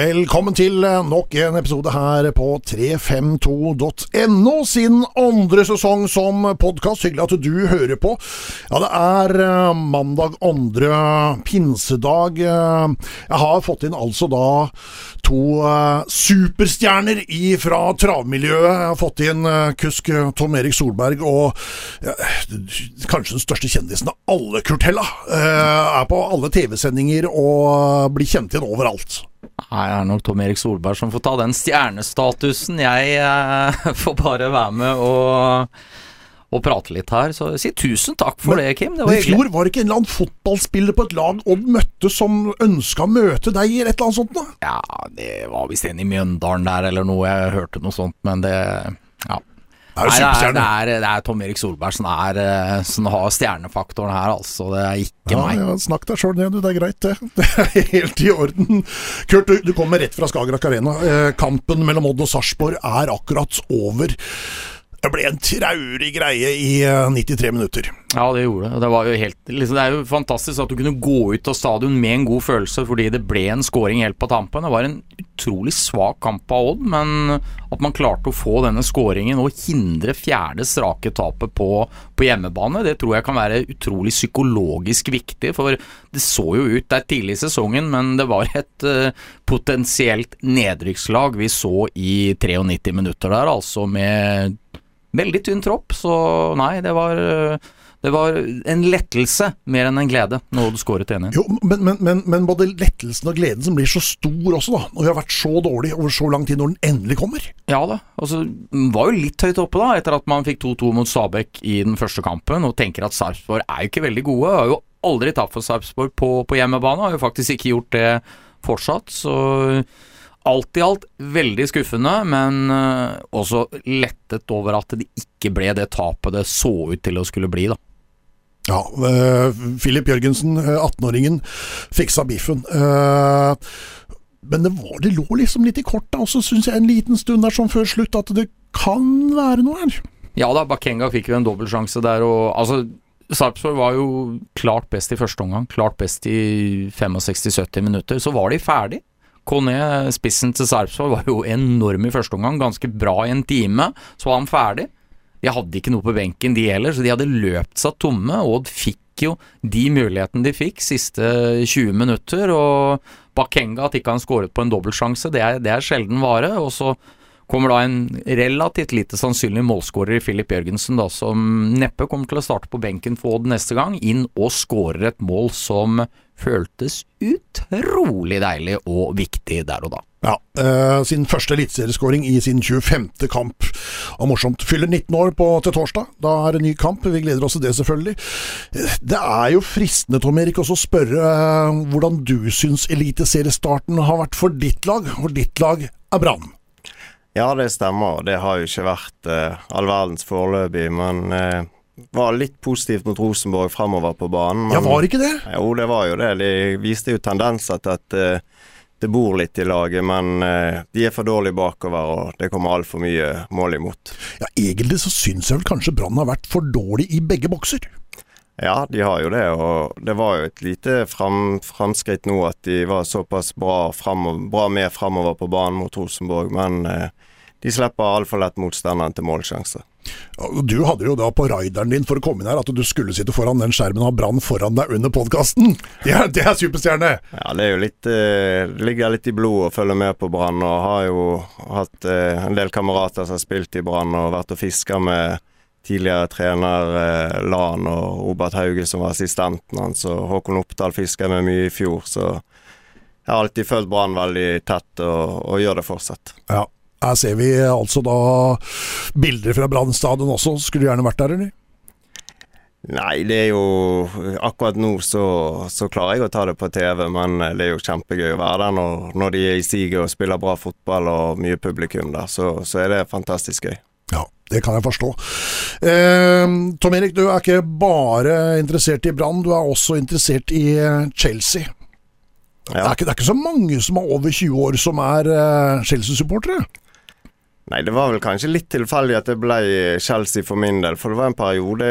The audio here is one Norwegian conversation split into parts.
Velkommen til eh, nok en episode her på 352.no sin andre sesong som podkast. Hyggelig at du hører på. Ja, det er eh, mandag andre pinsedag. Eh, Jeg har fått inn altså da to superstjerner fra travmiljøet. Jeg har fått inn kusk Tom Erik Solberg og ja, kanskje den største kjendisen av alle, Kurt Hella. Er på alle TV-sendinger og blir kjent igjen overalt. Nei, det er nok Tom Erik Solberg som får ta den stjernestatusen. Jeg eh, får bare være med og, og prate litt her. Så si tusen takk for Men- det, Kim. Det var I fjor var det ikke en eller annen fotballspiller på et lag Odd møtte som ønska å møte deg, i et eller annet sånt? da? Ja, det var visst en i Mjøndalen der eller noe. Jeg hørte noe sånt, men det Ja. Det er jo er, superstjerne. det, det er Tom Erik Solberg som, er, eh, som har stjernefaktoren her, altså. Det er ikke Ja, meg. ja, Snakk deg sjøl ned, du. Det er greit, det. Det er helt i orden. Kurt, du, du kommer rett fra Skagerrak Arena. Eh, kampen mellom Odd og Sarpsborg er akkurat over. Det ble en traurig greie i eh, 93 minutter. Ja, det gjorde det. Det, var jo helt, liksom, det er jo fantastisk at du kunne gå ut av stadion med en god følelse fordi det ble en scoring helt på tampen. Det var en utrolig svak kamp av Odd, men at man klarte å få denne scoringen og hindre fjerde strake tapet på, på hjemmebane, det tror jeg kan være utrolig psykologisk viktig. For det så jo ut der tidlig i sesongen, men det var et uh, potensielt nedrykkslag vi så i 93 minutter der, altså med veldig tynn tropp. Så nei, det var eh, det var en lettelse mer enn en glede når du skåret 1-1. Jo, men, men, men, men både lettelsen og gleden som blir så stor også, da. Når vi har vært så dårlig over så lang tid, når den endelig kommer. Ja da, altså var jo litt høyt oppe da, etter at man fikk 2-2 mot Stabæk i den første kampen, og tenker at Sarpsborg er jo ikke veldig gode. Har jo aldri tapt for Sarpsborg på, på hjemmebane, har jo faktisk ikke gjort det fortsatt. Så alt i alt veldig skuffende, men eh, også lettet over at det ikke ble det tapet det så ut til å skulle bli, da. Ja, Filip Jørgensen, eh, 18-åringen, fiksa biffen. Eh, men det, var, det lå liksom litt i korta, og så syns jeg en liten stund der sånn før slutt at det kan være noe her. Ja da, Bakenga fikk jo en dobbeltsjanse der, og altså Sarpsborg var jo klart best i første omgang, klart best i 65-70 minutter. Så var de ferdig. Kone, spissen til Sarpsborg, var jo enorm i første omgang, ganske bra i en time. Så var han ferdig. De hadde ikke noe på benken, de heller, så de hadde løpt seg tomme. Odd fikk jo de mulighetene de fikk siste 20 minutter, og Bakenga, at ikke han skåret på en dobbeltsjanse, det er, det er sjelden vare. Og så kommer da en relativt lite sannsynlig målskårer i Filip Jørgensen, da, som neppe kommer til å starte på benken for Odd neste gang, inn og skårer et mål som føltes utrolig deilig og viktig der og da. Ja, eh, Sin første eliteserieskåring i sin 25. kamp. Og morsomt. Fyller 19 år på, til torsdag. Da er det ny kamp. Vi gleder oss til det, selvfølgelig. Eh, Det er jo fristende, Tom Erik, også å spørre eh, hvordan du syns eliteseriestarten har vært for ditt lag. og ditt lag er Brann. Ja, det stemmer. Det har jo ikke vært eh, all verdens foreløpig, men eh, var litt positivt mot Rosenborg fremover på banen. Men, Ja, var ikke det? Jo, det var jo det. De viste jo tendenser til at uh, det bor litt i laget, men uh, de er for dårlige bakover, og det kommer altfor mye mål imot. Ja, Egentlig så syns jeg vel kanskje Brann har vært for dårlig i begge bokser. Ja, de har jo det, og det var jo et lite fram, framskritt nå at de var såpass bra, frem, bra med fremover på banen mot Rosenborg, men uh, de slipper altfor lett motstanderen til målsjanser. Du hadde jo da på rideren din for å komme inn her at du skulle sitte foran den skjermen og ha Brann foran deg under podkasten. Det, det er superstjerne! Ja, det er jo litt eh, ligger litt i blodet å følge med på Brann, og har jo hatt eh, en del kamerater som har spilt i Brann og vært og fiska med tidligere trener eh, Lan og Robert Hauge som var assistenten hans, og Håkon Oppdal fiska med mye i fjor, så jeg har alltid følt Brann veldig tett, og, og gjør det fortsatt. Ja, her ser vi altså da bilder fra Brann stadion også. Skulle du gjerne vært der, eller? Nei, det er jo Akkurat nå så, så klarer jeg å ta det på TV, men eh, det er jo kjempegøy å være der når, når de er i siget og spiller bra fotball og mye publikum der. Så, så er det fantastisk gøy. Ja, det kan jeg forstå. Eh, Tom Erik, du er ikke bare interessert i Brann, du er også interessert i Chelsea. Chelsea. Det, er ikke, det er ikke så mange som er over 20 år som er eh, Chelsea-supportere. Nei, det var vel kanskje litt tilfeldig at det ble Chelsea for min del. For det var en periode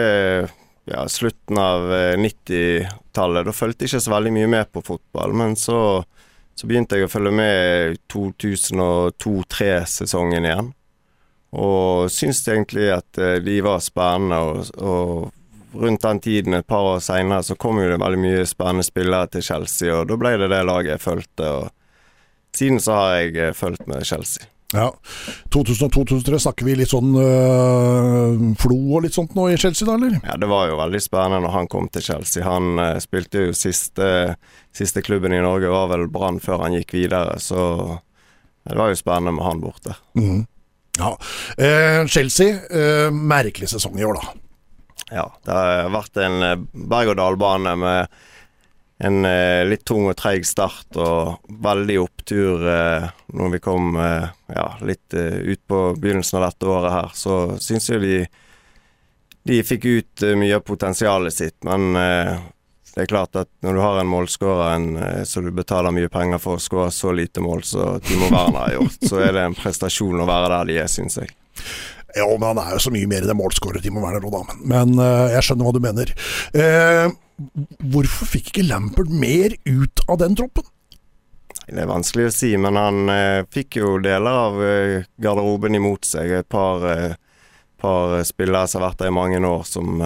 ja, slutten av eh, 90-tallet. Da fulgte jeg ikke så veldig mye med på fotball. Men så, Så begynte jeg å følge med 2002-2003-sesongen igjen. Og syntes egentlig at eh, de var spennende. Og, og rundt den tiden, et par år seinere, så kom jo det veldig mye spennende spillere til Chelsea, og da ble det det laget jeg fulgte. Og siden så har jeg eh, fulgt med Chelsea. Ja. 2002-2003 snakker vi litt sånn øh, Flo og litt sånt nå i Chelsea, da, eller? Ja, det var jo veldig spennende når han kom til Chelsea. Han øh, spilte jo siste, siste klubben i Norge, var vel Brann før han gikk videre, så det var jo spennende med han borte. Mm. Ja. Eh, Chelsea, eh, merkelig sesong i år, da. Ja, det har vært en berg-og-dal-bane med en eh, litt tung og treig start og veldig opptur eh, når vi kom eh, ja, litt eh, ut på begynnelsen av dette året her. Så syns jeg de, de fikk ut mye av potensialet sitt, men det er klart at når du har en målskårer en, så du betaler mye penger for å skåre så lite mål som Timo Werner har gjort, så er det en prestasjon å være der de er, syns jeg. Ja, men han er jo så mye mer enn målskårer, Timo Werner òg, da. Men uh, jeg skjønner hva du mener. Uh, hvorfor fikk ikke Lampert mer ut av den troppen? Det er vanskelig å si, men han uh, fikk jo deler av garderoben imot seg. Et par, par spillere som har vært der i mange år, som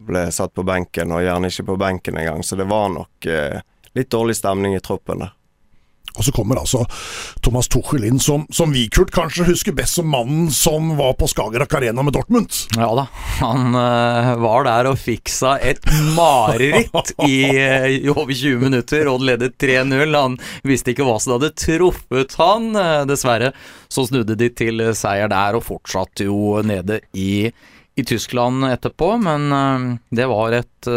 ble satt på benken, og gjerne ikke på benken engang. Så det var nok litt dårlig stemning i troppen der. Og så kommer altså Thomas Tuchel inn, som, som vi, Kurt, kanskje husker best som mannen som var på Skagerrak Arena med Dortmund. Ja da, han uh, var der og fiksa et mareritt i, uh, over 20 minutter. Odd ledet 3-0. Han visste ikke hva som hadde truffet han. Uh, dessverre så snudde de til seier der, og fortsatte jo nede i, i Tyskland etterpå. Men det var et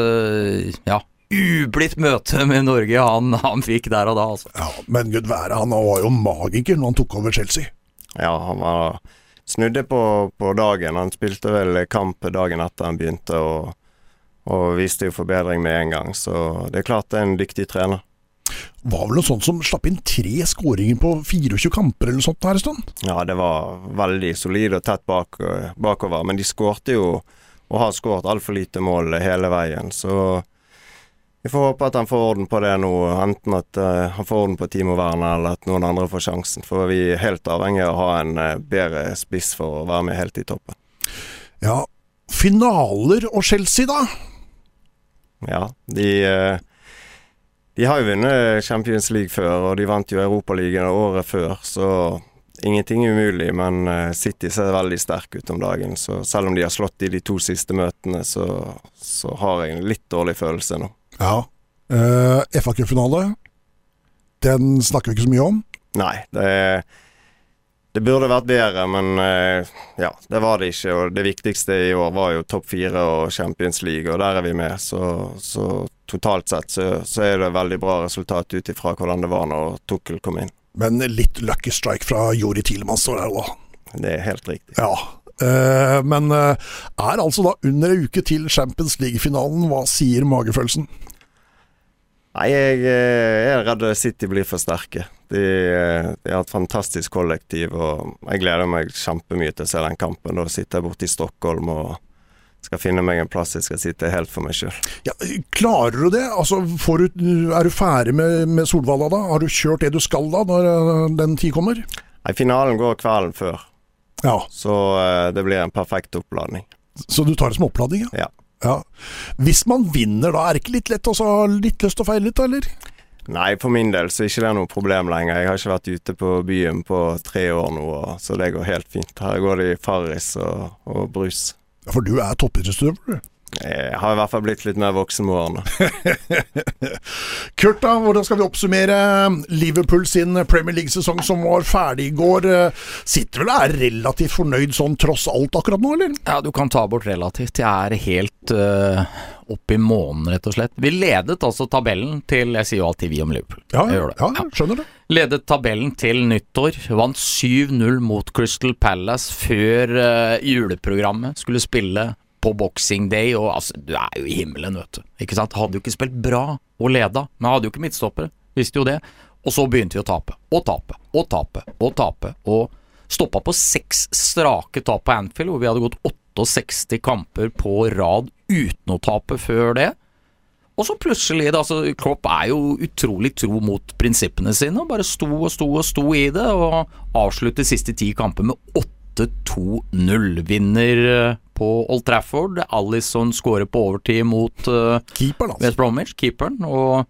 ja ublidt møte med Norge han, han, fikk der og da. Altså. Ja, Men gud være, han var jo magiker når han tok over Chelsea. Ja, han var snudde på, på dagen. Han spilte vel kamp dagen etter han begynte, og, og viste jo forbedring med en gang. Så det er klart det er en dyktig trener. Var vel noe sånt som slapp inn tre skåringer på 24 kamper eller noe sånt her en stund? Ja, det var veldig solid og tett bak, bakover. Men de skårte jo, og har skåret altfor lite mål hele veien. Så vi får håpe at han får orden på det nå, enten at uh, han får orden på Timo Werner, eller at noen andre får sjansen. For vi er helt avhengig av å ha en uh, bedre spiss for å være med helt i toppen. Ja, finaler og Chelsea, da? Ja, de uh, De har jo vunnet Champions League før, og de vant jo Europaligaen året før, så ingenting er umulig. Men City ser veldig sterk ut om dagen, så selv om de har slått i de to siste møtene, så, så har jeg en litt dårlig følelse nå. Ja. Uh, eh, FA-cupfinale, den snakker vi ikke så mye om. Nei, det, det burde vært bedre, men uh, ja, det var det ikke. Og det viktigste i år var jo topp fire og Champions League, og der er vi med. Så, så totalt sett så, så, er det veldig bra resultat ut ifra hvordan det var når Tukkel kom inn. Men litt lucky strike fra Jori Tilemann står der òg. Det er helt riktig. Ja, men uh, er altså da under ei uke til Champions League-finalen. Hva sier magefølelsen? Nei, jeg, eh, jeg er redd City blir for sterke. De, de, har et fantastisk kollektiv, og jeg gleder meg kjempemye til å se den kampen. Da sitter jeg borte i Stockholm og skal finne meg en plass jeg skal sitte helt for meg sjøl. Ja, klarer du det? Altså, du, er du ferdig med, med Solvalla da? Har du kjørt det du skal da, når den tid kommer? Nei, finalen går kvelden før. Ja. Så uh, det blir en perfekt oppladning. Så du tar det som oppladning, ja? Ja. Ja. Hvis man vinner, da er det ikke litt lett å ha litt lyst til å feile litt, eller? Nei, for min del så er det ikke noe problem lenger. Jeg har ikke vært ute på byen på tre år nå, så det går helt fint. Her går det i Farris og, og brus. Ja, For du er toppidrettsutøver, du? Jeg har i hvert fall blitt litt mer voksen med årene. Kurt, da, hvordan skal vi oppsummere Liverpool sin Premier League-sesong som var ferdig i går? Sitter vel og er relativt fornøyd sånn tross alt akkurat nå, eller? Ja, du kan ta bort relativt. Jeg er helt uh, opp i månen, rett og slett. Vi ledet altså tabellen til Jeg sier jo alltid vi om Liverpool. Ja, jeg gjør det. ja, skjønner det. Ledet tabellen til nyttår. Vant 7-0 mot Crystal Palace før uh, juleprogrammet skulle spille på boxing day, og altså, du er jo i himmelen, vet du. Ikke sant? Hadde jo ikke spilt bra og leda, men hadde jo ikke midtstoppere. Visste jo det. Og så begynte vi å tape, og tape, og tape, og tape. Og stoppa på seks strake tap på Anfield, hvor vi hadde gått 68 kamper på rad uten å tape før det. Og så plutselig, da, så Klopp er jo utrolig tro mot prinsippene sine, og bare sto og sto og sto i det, og avslutter siste ti kamper med 8-2-0. Eh, på Old Trafford. Alison skårer på overtid mot uh, Keeperen, altså. West Bromwich, keeperen, og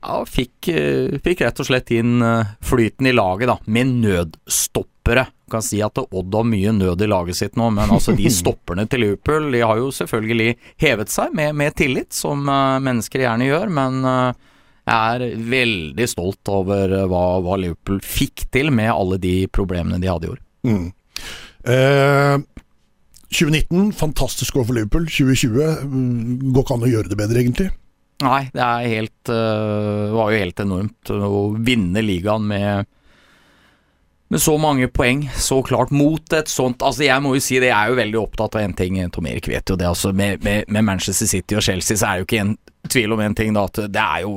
ja, fikk, eh, fikk rett og slett inn eh, flyten i laget, da, med nødstoppere. Du kan si at Odd har mye nød i laget sitt nå, men altså de stopperne til Liverpool de har jo selvfølgelig hevet seg med, med tillit, som eh, mennesker gjerne gjør, men eh, jeg er veldig stolt over eh, hva, hva Liverpool fikk til med alle de problemene de hadde i år. Mm. Eh, 2019, fantastisk år for Liverpool. 2020, mm, går ikke an å gjøre det bedre, egentlig. Nei, det helt øh, var jo helt enormt å vinne ligaen med med så mange poeng, så klart mot et sånt Altså Jeg må jo si det, jeg er jo veldig opptatt av en ting, Tom Erik vet jo det. altså Med, med, med Manchester City og Chelsea så er det jo ikke en tvil om en ting, da. At det er jo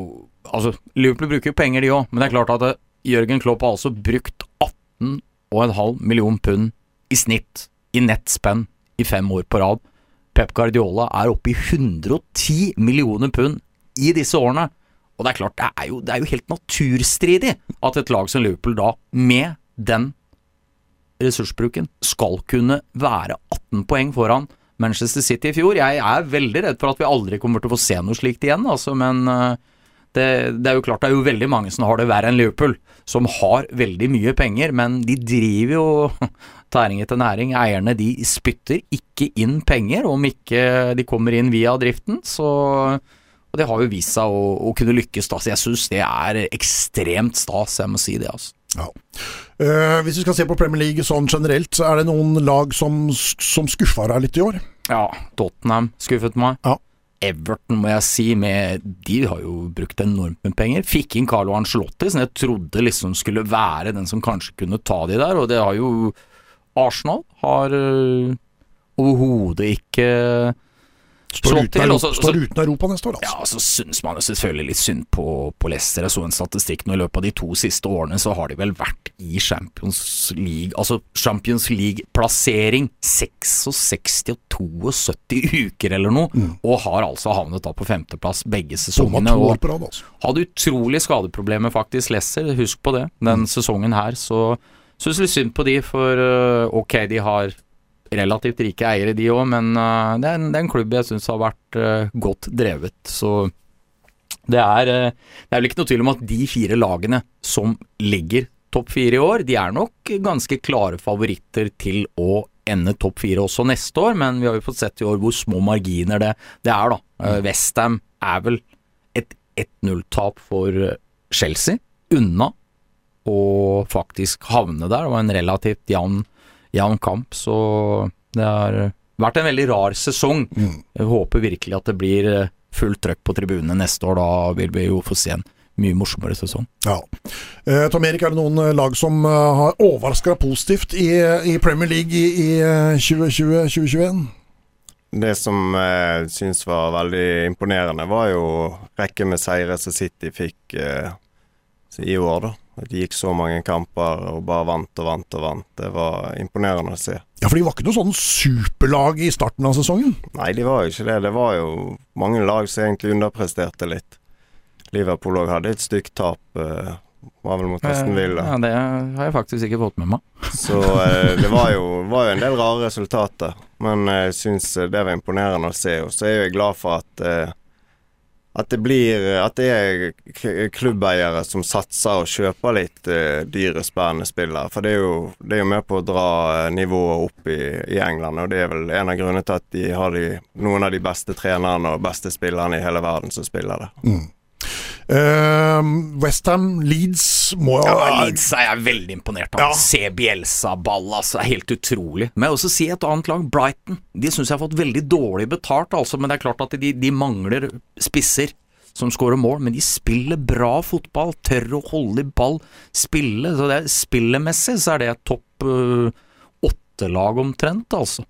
Altså Liverpool bruker penger, de òg, men det er klart at Jørgen Klopp har altså brukt 18,5 million pund i snitt i nettspenn i fem år på rad. Pep Guardiola er oppe i 110 millioner pund i disse årene. Og det er klart, det er, jo, det er jo helt naturstridig at et lag som Liverpool da, med den ressursbruken, skal kunne være 18 poeng foran Manchester City i fjor. Jeg er veldig redd for at vi aldri kommer til å få se noe slikt igjen, altså, men øh, det, det, er jo klart det er jo veldig mange som har det verre enn Liverpool, som har veldig mye penger, men de driver jo tæring etter næring. Eierne de spytter ikke inn penger om ikke de kommer inn via driften, så og det har jo vist seg å, å kunne lykkes, da. Så jeg syns det er ekstremt stas, jeg må si det, altså. Ja. Uh, hvis vi skal se på Premier League sånn generelt, så er det noen lag som, som skuffa deg litt i år? Ja, Tottenham skuffet meg. Ja. Everton, må jeg si, med, de har jo brukt enormt med penger. Fikk inn Carlo Ancelotti, som jeg trodde liksom skulle være den som kanskje kunne ta de der, og det har jo Arsenal har øh, overhodet ikke Står, uten, til. Europa, og så- står uten Europa neste år, altså. Ja, så syns man jo selvfølgelig litt synd på, på Leicester. Jeg så en statistikk nå i løpet av de to siste årene, så har de vel vært i Champions League Altså Champions League-plassering 66 og 72 uker eller noe, og har altså havnet da på femteplass begge sesongene. og rad, altså. hadde utrolig skadeproblemer faktisk, Leicester. Husk på det. Den sesongen her, så syns litt synd på de, for øh, ok, de har relativt rike eiere, de òg, men øh, det, er en, det er en klubb jeg syns har vært øh, godt drevet. Så det er, øh, det er vel ikke noe tvil om at de fire lagene som ligger topp fire i år, de er nok ganske klare favoritter til å ende topp fire også neste år, men vi har jo fått sett i år hvor små marginer det, det er, da. Uh, Westham er vel et 1-0-tap for eh, Chelsea unna å faktisk havne der. Det var en relativt jevn, jevn kamp, så det har vært en veldig rar sesong. Jeg håper virkelig at det blir eh, fullt trøkk på tribunene neste år. Da vil vi jo få se en mye morsommere sesong. Ja. Eh, Tom Erik, er det noen eh, lag som eh, har overraska positivt i, i Premier League i, i eh, 2020-2021? Det som jeg syns var veldig imponerende, var jo rekken med seire som City fikk eh, i år, da. At de gikk så mange kamper og bare vant og vant og vant. Det var imponerende å se. Ja, for de var ikke noe sånn superlag i starten av sesongen. Nei, de var jo ikke det. Det var jo mange lag som egentlig underpresterte litt. Liverpool òg hadde et stygt tap. Eh, var vel mot Aston Villa. Ja, det har jeg faktisk ikke fått med meg. Så eh, det var jo, var jo en del rare resultater. Men jeg syns det var imponerende å se. Og så er jeg glad for at eh, at det blir At det er klubbeiere som satser og kjøper litt eh, dyre, spennende spillere. For det er jo, det er jo med på å dra eh, nivået opp i, i England, og det er vel en av grunnene til at de har de, noen av de beste trenerne og beste spillerne i hele verden som spiller der. Uh, Westham, Leeds må jo Ja, Leeds er jeg veldig imponert av. Ja. Se Bielsa-ball, altså. Helt utrolig. Men jeg vil også si et annet lag, Brighton. De syns jeg har fått veldig dårlig betalt, altså. Men det er klart at de, de mangler spisser som skårer mål. Men de spiller bra fotball. Tør å holde i ball, spille. Så det spillemessig så er det et topp øh, åtte-lag omtrent, altså.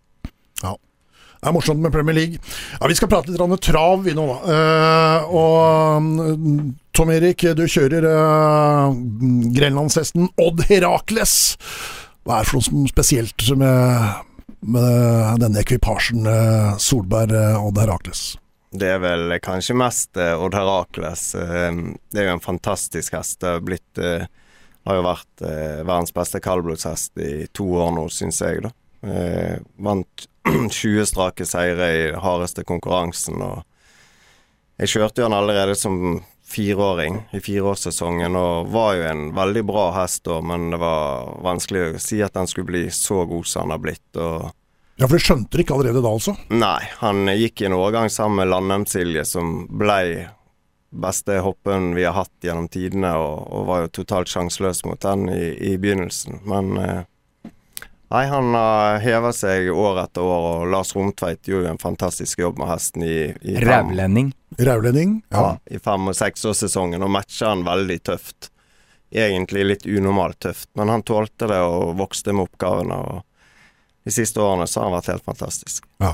Det er morsomt med Premier League. Ja, Vi skal prate litt om trav vi nå, da. Uh, og mm, Tom Erik, du kjører uh, grenlandshesten Odd Herakles. Hva er det for noe som spesielt med, med denne ekvipasjen uh, eh, Odd Herakles? Det er vel kanskje mest Odd Herakles. Det er jo en fantastisk hest. Det har blitt Har jo vært verdens beste kaldblodshest i to år nå, syns jeg, da. vant 20 strake seire i hardeste konkurransen, og jeg kjørte jo han allerede som fireåring i fireårssesongen og var jo en veldig bra hest da, men det var vanskelig å si at han skulle bli så god som han har blitt. og ja, For det skjønte dere ikke allerede da, altså? Nei, han gikk i en overgang sammen med Landheim-Silje, som blei beste hoppen vi har hatt gjennom tidene, og, og var jo totalt sjanseløs mot den i, i begynnelsen. Men eh, Nei, han har heva seg år etter år, og Lars Romtveit gjorde jo en fantastisk jobb med hesten i, i Rævlending. Rævlending, ja. ja. I fem- og seksårssesongen, og matcha han veldig tøft. Egentlig litt unormalt tøft, men han tålte det og vokste med oppgavene. og De siste årene så har han vært helt fantastisk. Ja.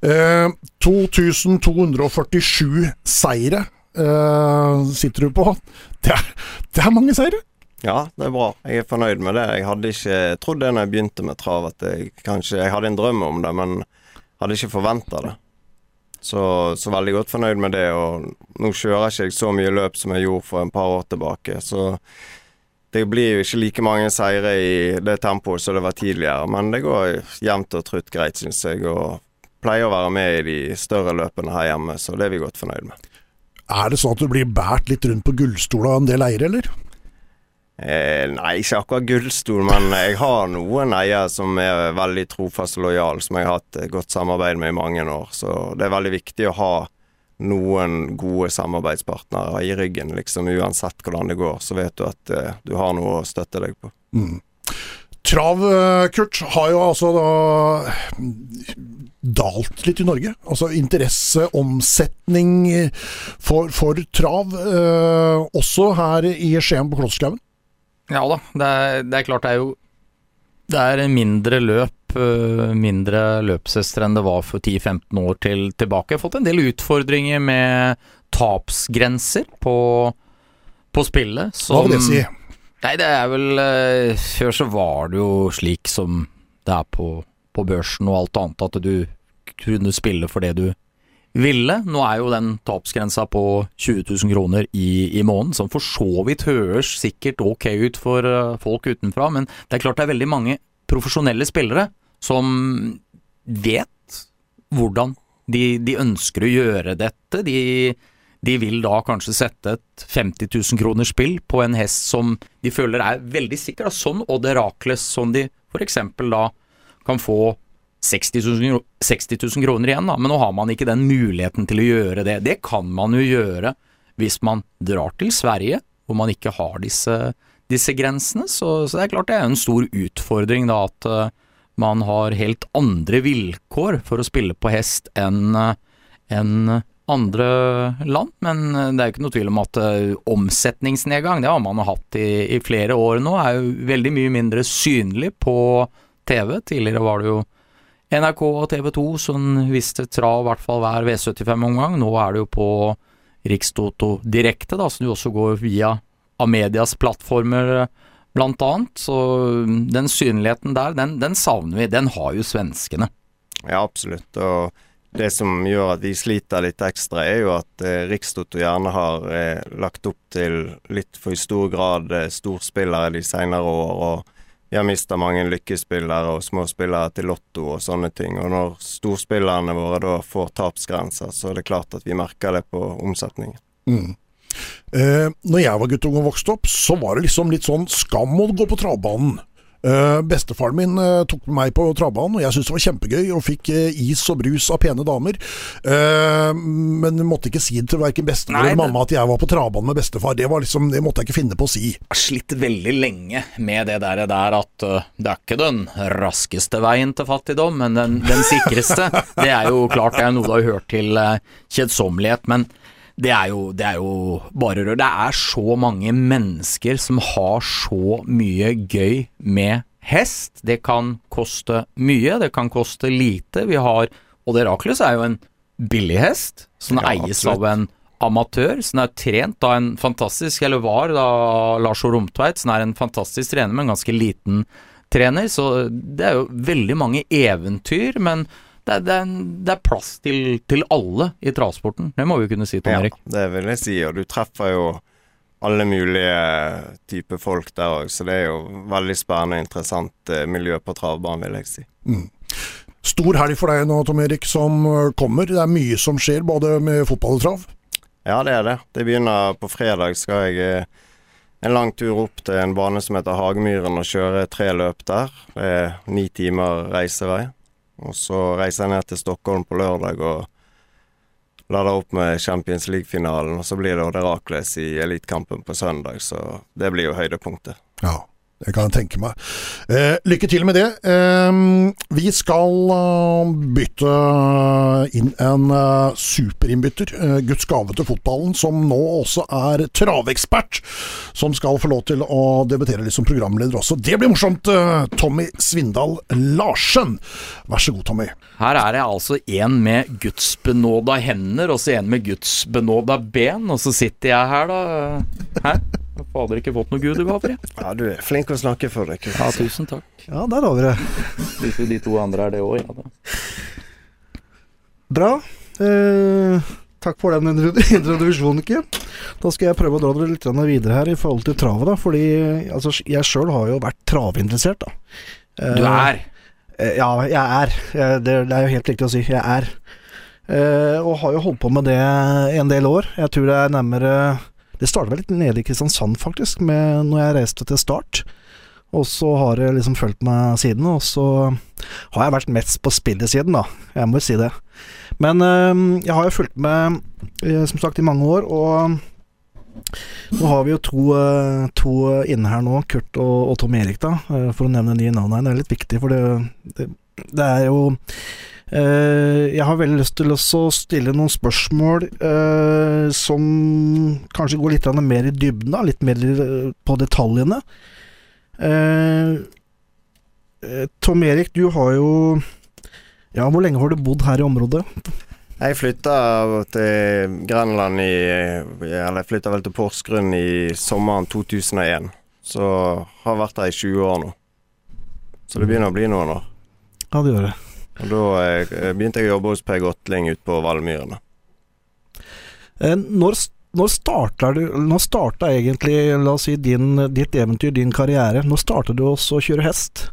Eh, 2247 seire eh, sitter du på. Det er, det er mange seire! Ja, det er bra. Jeg er fornøyd med det. Jeg hadde ikke trodd det når jeg begynte med trav, at jeg kanskje Jeg hadde en drøm om det, men hadde ikke forventa det. Så, så, veldig godt fornøyd med det. Og nå kjører ikke jeg så mye løp som jeg gjorde for en par år tilbake, så det blir jo ikke like mange seire i det tempoet som det var tidligere. Men det går jevnt og trutt greit, syns jeg, og pleier å være med i de større løpene her hjemme, så det er vi godt fornøyd med. Er det sånn at du blir båret litt rundt på gullstola en del eiere, eller? Eh, nei, ikke akkurat gullstol, men jeg har noen eiere som er veldig trofast og lojal, som jeg har hatt godt samarbeid med i mange år. Så det er veldig viktig å ha noen gode samarbeidspartnere i ryggen, liksom uansett hvordan det går. Så vet du at eh, du har noe å støtte deg på. Mm. Trav, eh, Kurt, har jo altså da dalt litt i Norge. Altså interesse, omsetning for, for trav, eh, også her i Skien på Klosterskauen. Ja da, det er, det er, klart det er jo Det er mindre løp, øh, mindre løpshester enn det var for 10-15 år til, tilbake. Jeg har fått en del utfordringer med tapsgrenser på, på spillet. Hva vil det si? Nei, det er vel øh, Før så var det jo slik som det er på, på børsen og alt annet, at du kunne spille for det du ville. Nå er jo den tapsgrensa på 20 000 kroner i, i måneden, som for så vidt høres sikkert ok ut for uh, folk utenfra, men det er klart det er veldig mange profesjonelle spillere som vet hvordan de, de ønsker å gjøre dette. De, de, vil da kanskje sette et 50 000 kroners spill på en hest som de føler er veldig sikker, da, sånn Odd Herakles, som de f.eks. da kan få 60 000, 60 000 kroner igjen, da, men nå har man ikke den muligheten til å gjøre det. Det kan man jo gjøre hvis man drar til Sverige, hvor man ikke har disse, disse grensene. Så, så, det er klart det er en stor utfordring da at uh, man har helt andre vilkår for å spille på hest enn uh, en andre land. Men uh, det er jo ikke noe tvil om at omsetningsnedgang, det har man hatt i, i flere år nå, er jo veldig mye mindre synlig på TV. Tidligere var det jo NRK og TV 2 som visste trav i hvert fall hver V75-omgang. Nå er det jo på Rikstoto direkte, da, som jo også går via Amedias plattformer, blant annet. Så den synligheten der, den, den savner vi. Den har jo svenskene. Ja, absolutt. Og det som gjør at vi sliter litt ekstra, er jo at eh, Rikstoto gjerne har eh, lagt opp til litt for i stor grad eh, storspillere de senere år. og vi har mista mange lykkespillere og småspillere til Lotto og sånne ting. Og når storspillerne våre da får tapsgrenser, så er det klart at vi merker det på omsetningen. Mm. Eh, når jeg var guttunge og vokste opp, så var det liksom litt sånn skam å gå på travbanen. Uh, bestefaren min uh, tok med meg på travbanen, og jeg syntes det var kjempegøy, og fikk uh, is og brus av pene damer. men måtte ikke si det til verken bestemor eller mamma at jeg var på travbanen med bestefar. Det, liksom, det, måtte jeg ikke finne på å si. Jeg har slitt veldig lenge med det der, der at det er ikke den raskeste veien til fattigdom, men den, den sikreste. det er jo klart det er noe du har hørt til kjedsommelighet. men det er, jo, det er jo bare rør. Det er så mange mennesker som har så mye gøy med hest. Det kan koste mye, det kan koste lite. Vi har Odd Herakles er jo en billig hest, som ja, eies absolutt. av en amatør, som er trent av en fantastisk, eller var da Lars O. Romtveit, som er en fantastisk trener, men ganske liten trener. Så det er jo veldig mange eventyr, men det det, er, det, er, det er plass til, til alle i travsporten. Det må vi kunne si, Tom Erik. Ja, det vil jeg si, og du treffer jo alle mulige typer folk der òg, så det er jo veldig spennende og interessant eh, miljø på travbanen, vil jeg si. Stor helg for deg nå, Tom Erik, som eh, kommer. Det er mye som skjer, både med fotball og trav. Ja, det er det. Det begynner på fredag. Skal jeg eh, en lang tur opp til en bane som heter Hagemyren og kjøre tre løp der. Det er ni timer reisevei. Og så reiser jeg ned til Stockholm på lørdag og lader opp med Champions League-finalen. Og så blir det Odd Herakles i Elitekampen på søndag, så det blir jo høydepunktet. Ja, det kan jeg tenke meg. Eh, lykke til med det. Eh, vi skal eh, bytte inn en eh, superinnbytter, eh, Guds gave til fotballen, som nå også er travekspert, som skal få lov til å debutere litt som programleder også. Det blir morsomt. Tommy Svindal Larsen. Vær så god, Tommy. Her er det altså en med gudsbenåda hender, og så en med gudsbenåda ben, og så sitter jeg her, da. Hæ? Jeg har fader ikke fått noe gudegaver, jeg. Ja, du er flink å snakke for deg. Ja, tusen takk. Ja, der har vi det. Hvis de to andre er det òg, ja da. Bra. Eh, takk for den introduksjonen, Kim. Da skal jeg prøve å dra dere litt videre her i forhold til travet, da. Fordi altså, jeg sjøl har jo vært travinteressert, da. Eh, Du er Eh, Ja, jeg er. Det, det er jo helt riktig å si. Jeg er. Eh, og har jo holdt på med det en del år. Jeg tror det er nærmere Det starta litt nede i Kristiansand, faktisk, med når jeg reiste til Start. Og så har jeg liksom fulgt meg siden, og så har jeg vært mest på spillesiden, da. Jeg må jo si det. Men eh, jeg har jo fulgt med, eh, som sagt, i mange år, og nå har vi jo to, eh, to inne her nå, Kurt og, og Tom Erik, da, eh, for å nevne de navnene her. Det er litt viktig, for det, det, det er jo Jeg har veldig lyst til å stille noen spørsmål eh, som kanskje går litt mer i dybden, litt mer eh, på detaljene. Eh, eh, Tom Erik, du har jo Ja, hvor lenge har du bodd her i området? Jeg flytta til Grenland i Eller jeg flytta vel til Porsgrunn i sommeren 2001. Så har vært her i 20 år nå. Så det begynner å bli noen år. Ja, det gjør det. Og da eh, begynte jeg å jobbe hos Per Gotling ute på Valmyrene. Eh, Når, når starta du Når starta egentlig, la oss si, din, ditt eventyr, din karriere? Når starta du også å kjøre hest?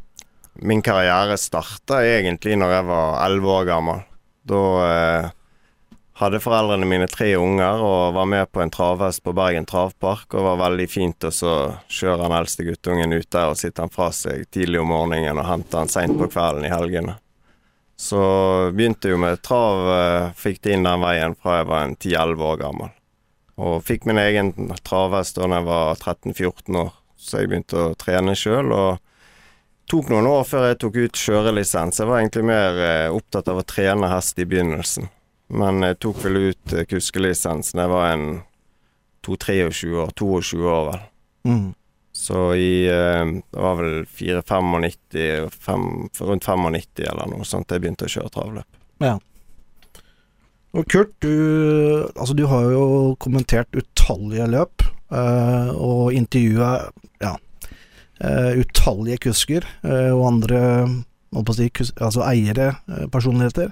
Min karriere starta egentlig når jeg var 11 år gammel. Da eh, hadde foreldrene mine tre unger og var med på en travhest på Bergen travpark. Og det var veldig fint og så kjører han eldste guttungen ut der og sitte han fra seg tidlig om morgenen og hente han seint på kvelden i helgene. Så begynte jo med trav, eh, fikk det inn den veien fra jeg var en 10-11 år gammel. Og fikk min egen travhest da jeg var 13-14 år, så jeg begynte å trene sjøl. Og tok noen år før jeg tok ut kjørelisens. Jeg var egentlig mer eh, opptatt av å trene hest i begynnelsen. Men jeg tok vel ut eh, kuskelisensen jeg var en 2-23 år, 22 år vel. Mm. Så i eh, Det var vel 4-95, fem, rundt 95 eller noe sånt jeg begynte å kjøre travløp. Ja. Og Kurt, du, altså du har jo kommentert utallige løp, eh, og intervjua ja, eh, utallige kusker eh, og andre på å si, kus, altså eiere, eh, personligheter.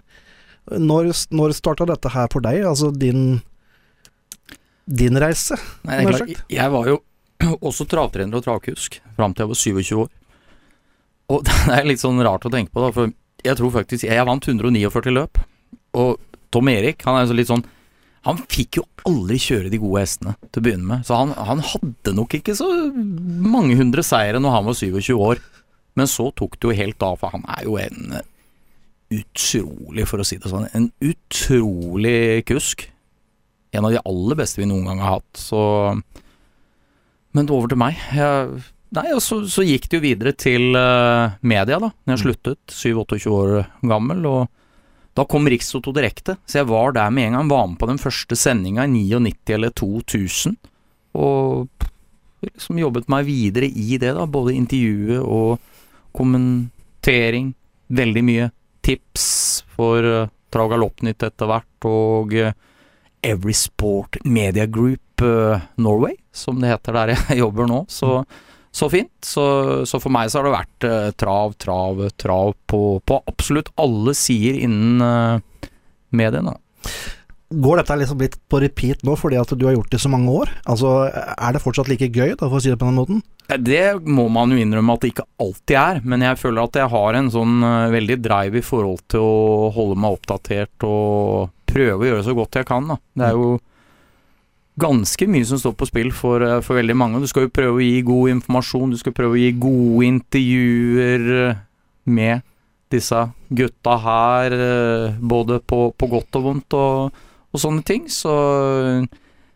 Når, når starta dette her for deg, altså din, din reise? Nei, det er klart, jeg var jo også travtrener og travkusk fram til jeg var 27 år. Og det er litt sånn rart å tenke på, da, for jeg tror faktisk Jeg vant 149 løp. Og Tom Erik, han er litt sånn Han fikk jo aldri kjøre de gode hestene til å begynne med, så han, han hadde nok ikke så mange hundre seire når han var 27 år. Men så tok det jo helt av, for han er jo en utrolig, for å si det sånn, en utrolig kusk. En av de aller beste vi noen gang har hatt, så Men over til meg. Jeg, nei, og så, så gikk det jo videre til uh, media, da, når jeg sluttet, 7-28 år gammel, og da kom Rikstoto direkte, så jeg var der med en gang, var med på den første sendinga i 99 eller 2000, og liksom jobbet meg videre i det, da, både intervjuet og kommentering, veldig mye tips for uh, Trav Galoppnytt etter hvert, og uh, Every Sport Media Group Norway, som det heter der jeg jobber nå. Så, så fint. Så, så for meg så har det vært eh, trav, trav, trav på, på absolutt alle sider innen eh, mediene. Går dette liksom litt på repeat nå fordi at du har gjort det så mange år? Altså, Er det fortsatt like gøy, da, for å si det på den måten? Eh, Det må man jo innrømme at det ikke alltid er, men jeg føler at jeg har en sånn eh, veldig drive i forhold til å holde meg oppdatert og prøve å gjøre så godt jeg kan. Da. Det er jo ganske mye som står på spill for, eh, for veldig mange. Du skal jo prøve å gi god informasjon, du skal prøve å gi gode intervjuer eh, med disse gutta her, eh, både på, på godt og vondt og, og sånne ting. Så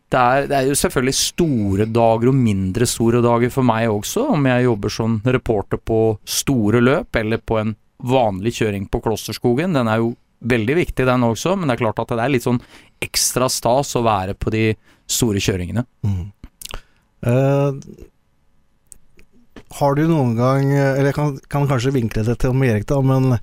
det er, det er jo selvfølgelig store dager og mindre store dager for meg også, om jeg jobber som reporter på store løp eller på en vanlig kjøring på Klosterskogen. Den er jo veldig viktig, den også, men det er klart at det er litt sånn ekstra stas å være på de store kjøringene. Eh, har du noen gang Eller jeg kan, kan kanskje vinkle det til Tom Erik, da, men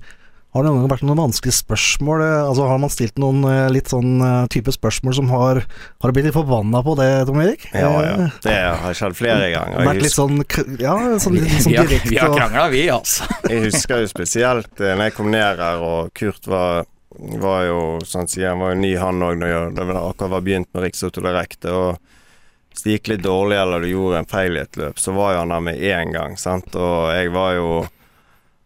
har det noen gang vært noen vanskelige spørsmål? Eh, Altså Har man stilt noen eh, litt sånn type spørsmål som har Har du blitt litt forbanna på det, Tom Erik? Ja, ja. Det har skjedd flere ganger. Vært litt sånn k- Ja, sånn, litt sånn direkte vi har krangla, vi, altså. Jeg husker jo spesielt når jeg kom ned her, og Kurt var, var jo sånn sier han var jo ny han òg da jeg- akkurat var begynt med Riksoto direkte. Og hvis det gikk litt dårlig eller du gjorde en feil i et løp, så var jo han der med en gang. sant? Og jeg var jo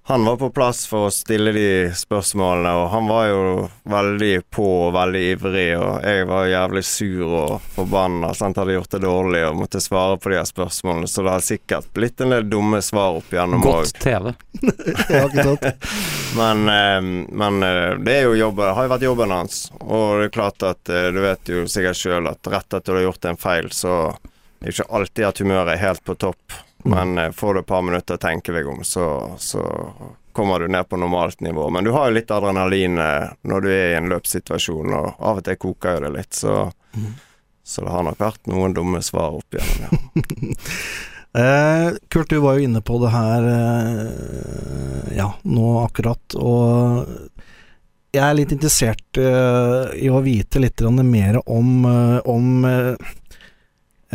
Han var på plass for å stille de spørsmålene, og han var jo veldig på og veldig ivrig, og jeg var jævlig sur og forbanna. Sant? Hadde gjort det dårlig og måtte svare på de her spørsmålene, så det har sikkert blitt en del dumme svar opp igjennom òg. Godt TV. Men, eh, men eh, det er jo jobben, har jo vært jobben hans. Og det er klart at eh, du vet jo sikkert sjøl at rett etter du har gjort en feil, så er det ikke alltid at humøret er helt på topp. Men eh, får du et par minutter å tenke deg om, så, så kommer du ned på normalt nivå. Men du har jo litt adrenalin eh, når du er i en løpssituasjon, og av og til koker jo det litt, så så det har nok vært noen dumme svar opp igjennom, ja. Eh, Kurt, du var jo inne på det her ja, nå akkurat, og jeg er litt interessert i å vite litt mer om, om,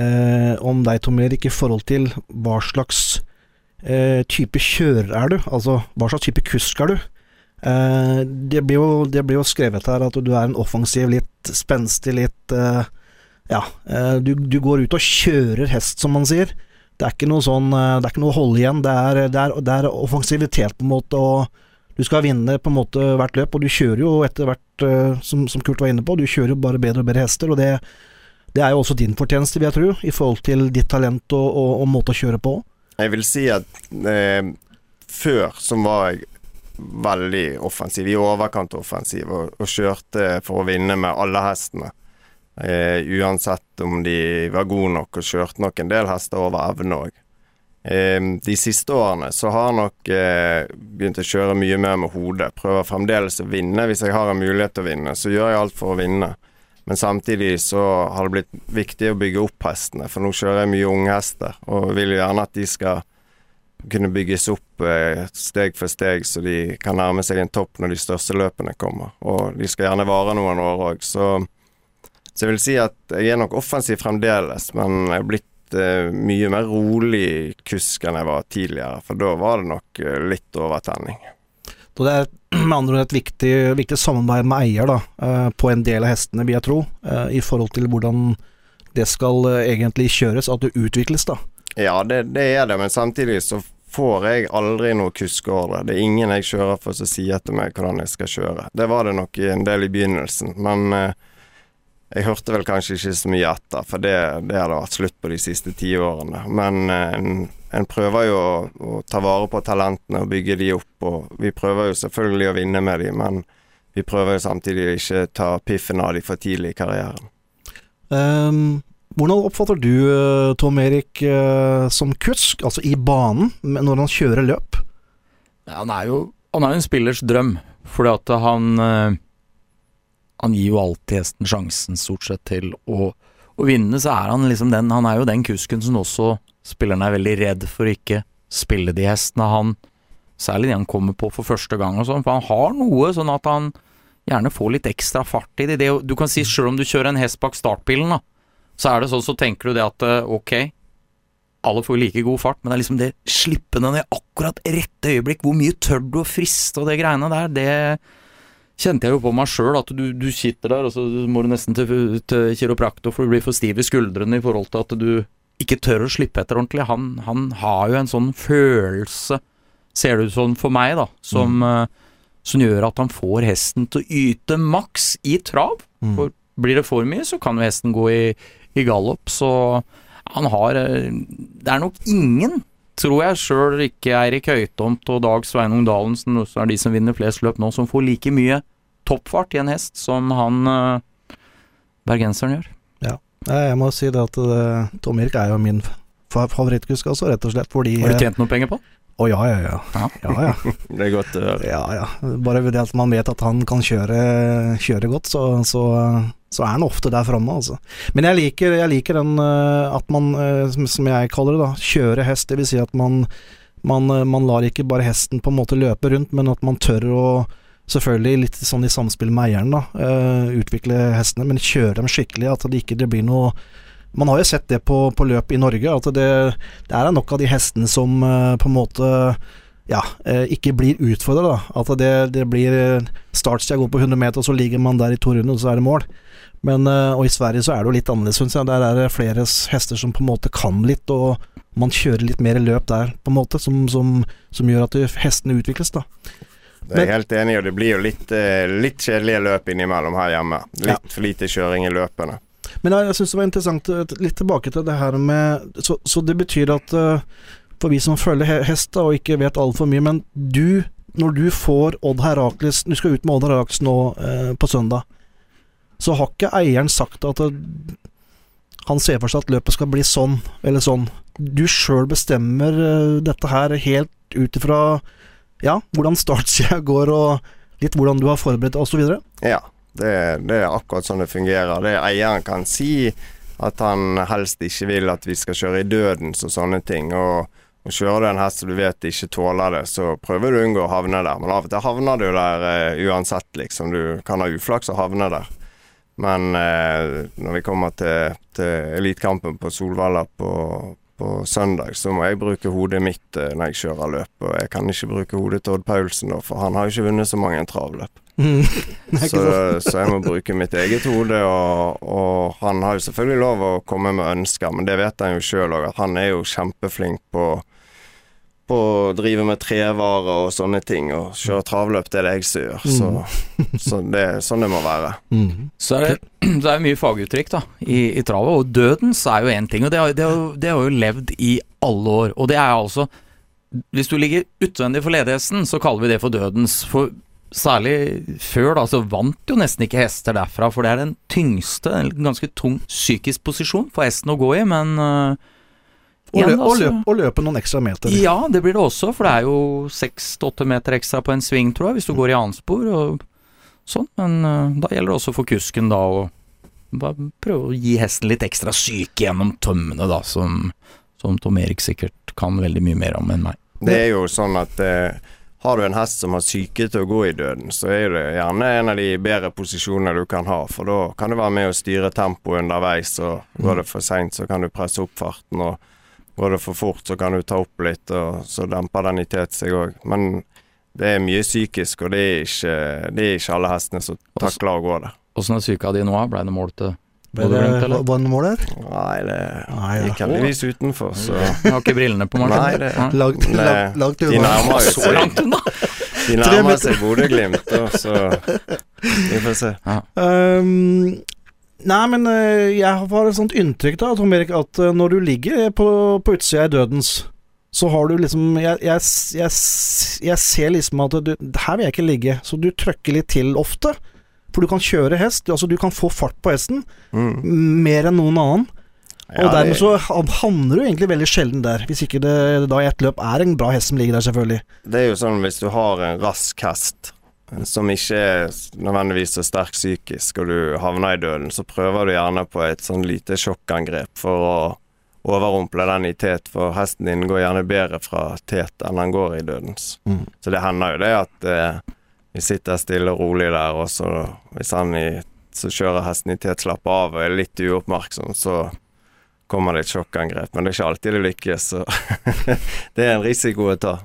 eh, om deg, Tom Erik, i forhold til hva slags eh, type kjører er du? Altså, hva slags type kusk er du? Eh, det, blir jo, det blir jo skrevet her at du er en offensiv, litt spenstig, litt eh, Ja, eh, du, du går ut og kjører hest, som man sier. Det er ikke noe sånn eh, Det er ikke noe å holde igjen. Det er, det er, det er offensivitet, på en måte, og du skal vinne på en måte hvert løp, og du kjører jo etter hvert, som, som Kurt var inne på, du kjører jo bare bedre og bedre hester, og det, det er jo også din fortjeneste, vil jeg tro, i forhold til ditt talent og, og, og måte å kjøre på. Jeg vil si at eh, før så var jeg veldig offensiv, i overkant offensiv, og, og kjørte for å vinne med alle hestene. Eh, uansett om de var gode nok, og kjørte nok en del hester over evne òg. Eh, de siste årene så har jeg nok eh, begynt å kjøre mye mer med hodet. Prøver fremdeles å vinne. Hvis jeg har en mulighet til å vinne, så gjør jeg alt for å vinne. Men samtidig så har det blitt viktig å bygge opp hestene, for nå kjører jeg mye unghester, og vil jo gjerne at de skal kunne bygges opp eh, steg for steg, så de kan nærme seg en topp når de største løpene kommer. Og de skal gjerne vare noen år òg, så, så jeg vil si at jeg er nok offensiv fremdeles, men jeg er blitt eh, mye mer rolig kusk enn jeg var tidligere, for da var det nok eh, litt overtenning. Så det er med andre ord et viktig, viktig samarbeid med eier da, eh, på en del av hestene, vil jeg tro, eh, i forhold til hvordan det skal eh, egentlig kjøres, at det utvikles, da. Ja, det, det er det, men samtidig så får jeg aldri noe kuskeordre. Det er ingen jeg kjører for som sier til meg hvordan jeg skal kjøre. Det var det nok en del i begynnelsen, men jeg hørte vel kanskje ikke så mye etter, for det, det har det vært slutt på de siste ti årene. Men eh, en, en prøver jo å, å ta vare på talentene og bygge de opp, og vi prøver jo selvfølgelig å vinne med de, men vi prøver jo samtidig å ikke ta piffen av de for tidlig i karrieren. Um, hvordan oppfatter du eh, Tom Erik eh, som kusk, altså i banen, når han kjører løp? Ja, han er jo han er en spillers drøm, fordi at han Han gir jo alltid hesten sjansen, stort sett, til å, å vinne. Så er han liksom den Han er jo den kusken som også spillerne er veldig redd for å ikke spille de hestene han Særlig de han kommer på for første gang og sånn, for han har noe sånn at han gjerne får litt ekstra fart i det. det du kan si sjøl om du kjører en hest bak startbilen, da, så er det sånn så tenker du det at eh, ok, alle får like god fart, men det er liksom det slippe den i akkurat rette øyeblikk. Hvor mye tør du å friste og det greiene der, det kjente jeg jo på meg sjøl. At du, du, sitter der, og så må du nesten til, til kiropraktor for du blir for stiv i skuldrene i forhold til at du ikke tør å slippe etter ordentlig. Han, han har jo en sånn følelse, ser det ut som for meg, da, som, mm. som gjør at han får hesten til å yte maks i trav. Mm. For blir det for mye, så kan jo hesten gå i, i gallop. Så han har eh, Det er nok ingen, tror jeg, sjøl ikke Eirik Høytomt og Dag Sveinung Dalen, som er de som vinner flest løp nå, som får like mye toppfart i en hest som han eh, bergenseren gjør. Ja, jeg må si det at uh, Tom Irk er jo min favorittkusk også, rett og slett fordi Har du tjent noe penger på? Å oh, ja, ja, ja. ja. ja, ja. det er godt å høre. Ja, ja. Bare ved at man vet at han kan kjøre, kjøre godt, så, så, så, er han ofte der framme, altså. Men jeg liker, jeg liker den uh, at man, uh, som jeg kaller det, da, kjører hest. Det vil si at man, man, uh, man lar ikke bare hesten på en måte løpe rundt, men at man tør å Selvfølgelig litt sånn i samspill med eieren, da. utvikle hestene, men kjøre dem skikkelig. At det ikke det blir noe man har jo sett det på, på løp i Norge, at det, det er nok av de hestene som på en måte ja, uh, ikke blir utfordra. At det, det blir startstida går på 100 meter, og så ligger man der i to runder, og så er det mål. Men, uh, og i Sverige så er det jo litt annerledes, syns jeg. Der er det flere hester som på en måte kan litt, og man kjører litt mer løp der, på en måte, som, som, som gjør at hestene utvikles, da. Det er jeg helt enig i, og det blir jo litt, litt kjedelige løp innimellom her hjemme. Litt ja. for lite kjøring i løpene. Men jeg, jeg syns det var interessant, eh, litt tilbake til det her med Så, så det betyr at uh, for vi som følger hest og ikke vet altfor mye, men du, når du får Odd Herakles Du skal ut med Odd Herakles nå eh, på søndag, så har ikke eieren sagt at uh, han ser for seg at løpet skal bli sånn eller sånn. Du sjøl bestemmer dette her helt ut ifra ja, hvordan startsida går, og litt hvordan du har forberedt deg, osv.? Ja. Det, det, er akkurat sånn det fungerer. Det Eieren kan si at han helst ikke vil at vi skal kjøre i dødens og sånne ting. Og, og kjører du en hest som du vet ikke tåler det, så prøver du å unngå å havne der. Men av og til havner du der uh, uansett, liksom. Du kan ha uflaks og havne der. Men uh, når vi kommer til, til elitekampen på Solvalla på, på, søndag, så må jeg bruke hodet mitt uh, når jeg kjører løp. Og jeg kan ikke bruke hodet til Odd Paulsen, for han har jo ikke vunnet så mange travløp. Mm. så, så, jeg må bruke mitt eget hode, og, og, han har jo selvfølgelig lov å komme med ønsker, men det vet han jo sjøl òg, at han er jo kjempeflink på på å drive med trevarer og sånne ting, og kjøre travløp, det er det jeg som gjør. Så, mm. så det sånn det må være. Mm. Så er det, det er mye faguttrykk da, i, i travet, og dødens er jo én ting, og det har, det, har, det har, jo levd i alle år. Og det er altså Hvis du ligger utvendig for ledigheten, så kaller vi det for dødens. For særlig før, da, så vant jo nesten ikke hester derfra, for det er den tyngste, en ganske tung psykisk posisjon for hesten å gå i, men uh, og, løp, og, løp, og, løpe noen ekstra meter. Ja, det blir det også, for det er jo seks-åtte meter ekstra på en sving, tror jeg, hvis du går i annenspor og sånn, men uh, da gjelder det også for kusken da å prøve å gi hesten litt ekstra syke gjennom tømmene, da, som, som Tom Erik sikkert kan veldig mye mer om enn meg. Det er jo sånn at uh, har du en hest som har syke til å gå i døden, så er det gjerne en av de bedre posisjonene du kan ha, for da kan du være med å styre tempoet underveis, og går det for seint, så kan du presse opp farten, og går det for fort, så kan du ta opp litt, og så demper den i tet seg òg. Men det er mye psykisk, og det er ikke, det er ikke alle hestene som takler å gå der. Åssen er psyka di nå? Blei det mål til ble det, glimt, var det mål der? Nei, det Nei, gikk heldigvis utenfor, så Jeg har ikke brillene på, Martin. Nei, det, langt, langt, langt De nærmer så langt unna. De nærmer seg Bodø-Glimt, så vi får se. Ja. Um, nei, men uh, jeg har et sånt inntrykk da, Tom Erik, at uh, når du ligger på, på utsida i dødens så har du liksom jeg, jeg, jeg, jeg, ser liksom at du Her vil jeg ikke ligge, så du trøkker litt til ofte. For du kan kjøre hest, altså du kan få fart på hesten mm. mer enn noen annen. Ja, og dermed så havner du egentlig veldig sjelden der, hvis ikke det da i ett løp er en bra hest som ligger der, selvfølgelig. Det er jo sånn hvis du har en rask hest som ikke er nødvendigvis så sterk psykisk, og du havner i døden, så prøver du gjerne på et sånn lite sjokkangrep for å overrumple den i tet, for hesten din går gjerne bedre fra tet enn han går i dødens. Mm. Så det hender jo det at eh, vi sitter stille og rolig der, og så hvis han i, så kjører hesten i tet, slapper av og er litt uoppmerksom, så kommer det et sjokkangrep. Men det er ikke alltid det lykkes, så det er en risiko å ta.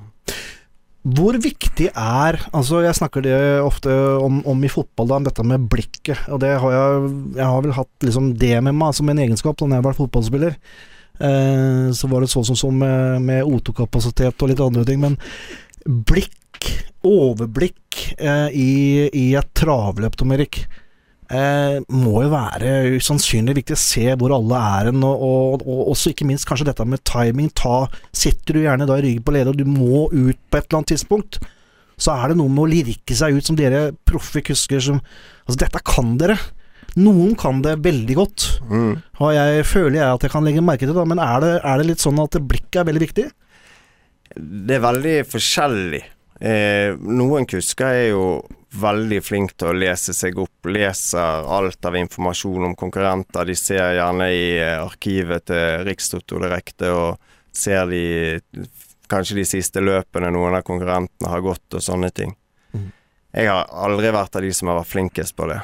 Hvor viktig er Altså, jeg snakker det ofte om, om i fotball, da, om dette med blikket. Og det har jeg Jeg har vel hatt liksom det med meg som en egenskap da jeg var fotballspiller. Eh, så var det sånn som så med, med O2-kapasitet og litt andre ting. Men blikk, overblikk eh, i, i et travløp, Tom Erik, eh, må jo være usannsynlig viktig å se hvor alle er hen, og, og, og, også ikke minst kanskje dette med timing. Ta, sitter du gjerne da i ryggen på leder, og du må ut på et eller annet tidspunkt, så er det noe med å lirke seg ut som dere proffe kusker som Altså, dette kan dere. Noen kan det veldig godt, Mm. og jeg føler jeg at jeg kan legge merke til det, men er det, er det litt sånn at blikket er veldig viktig? Det er veldig forskjellig. Eh, noen kusker er jo veldig flinke til å lese seg opp, leser alt av informasjon om konkurrenter. De ser gjerne i eh, arkivet til Rikstoto direkte og ser de kanskje de siste løpene noen av konkurrentene har gått og sånne ting. Mhm. Jeg har aldri vært av de som har vært flinkest på det.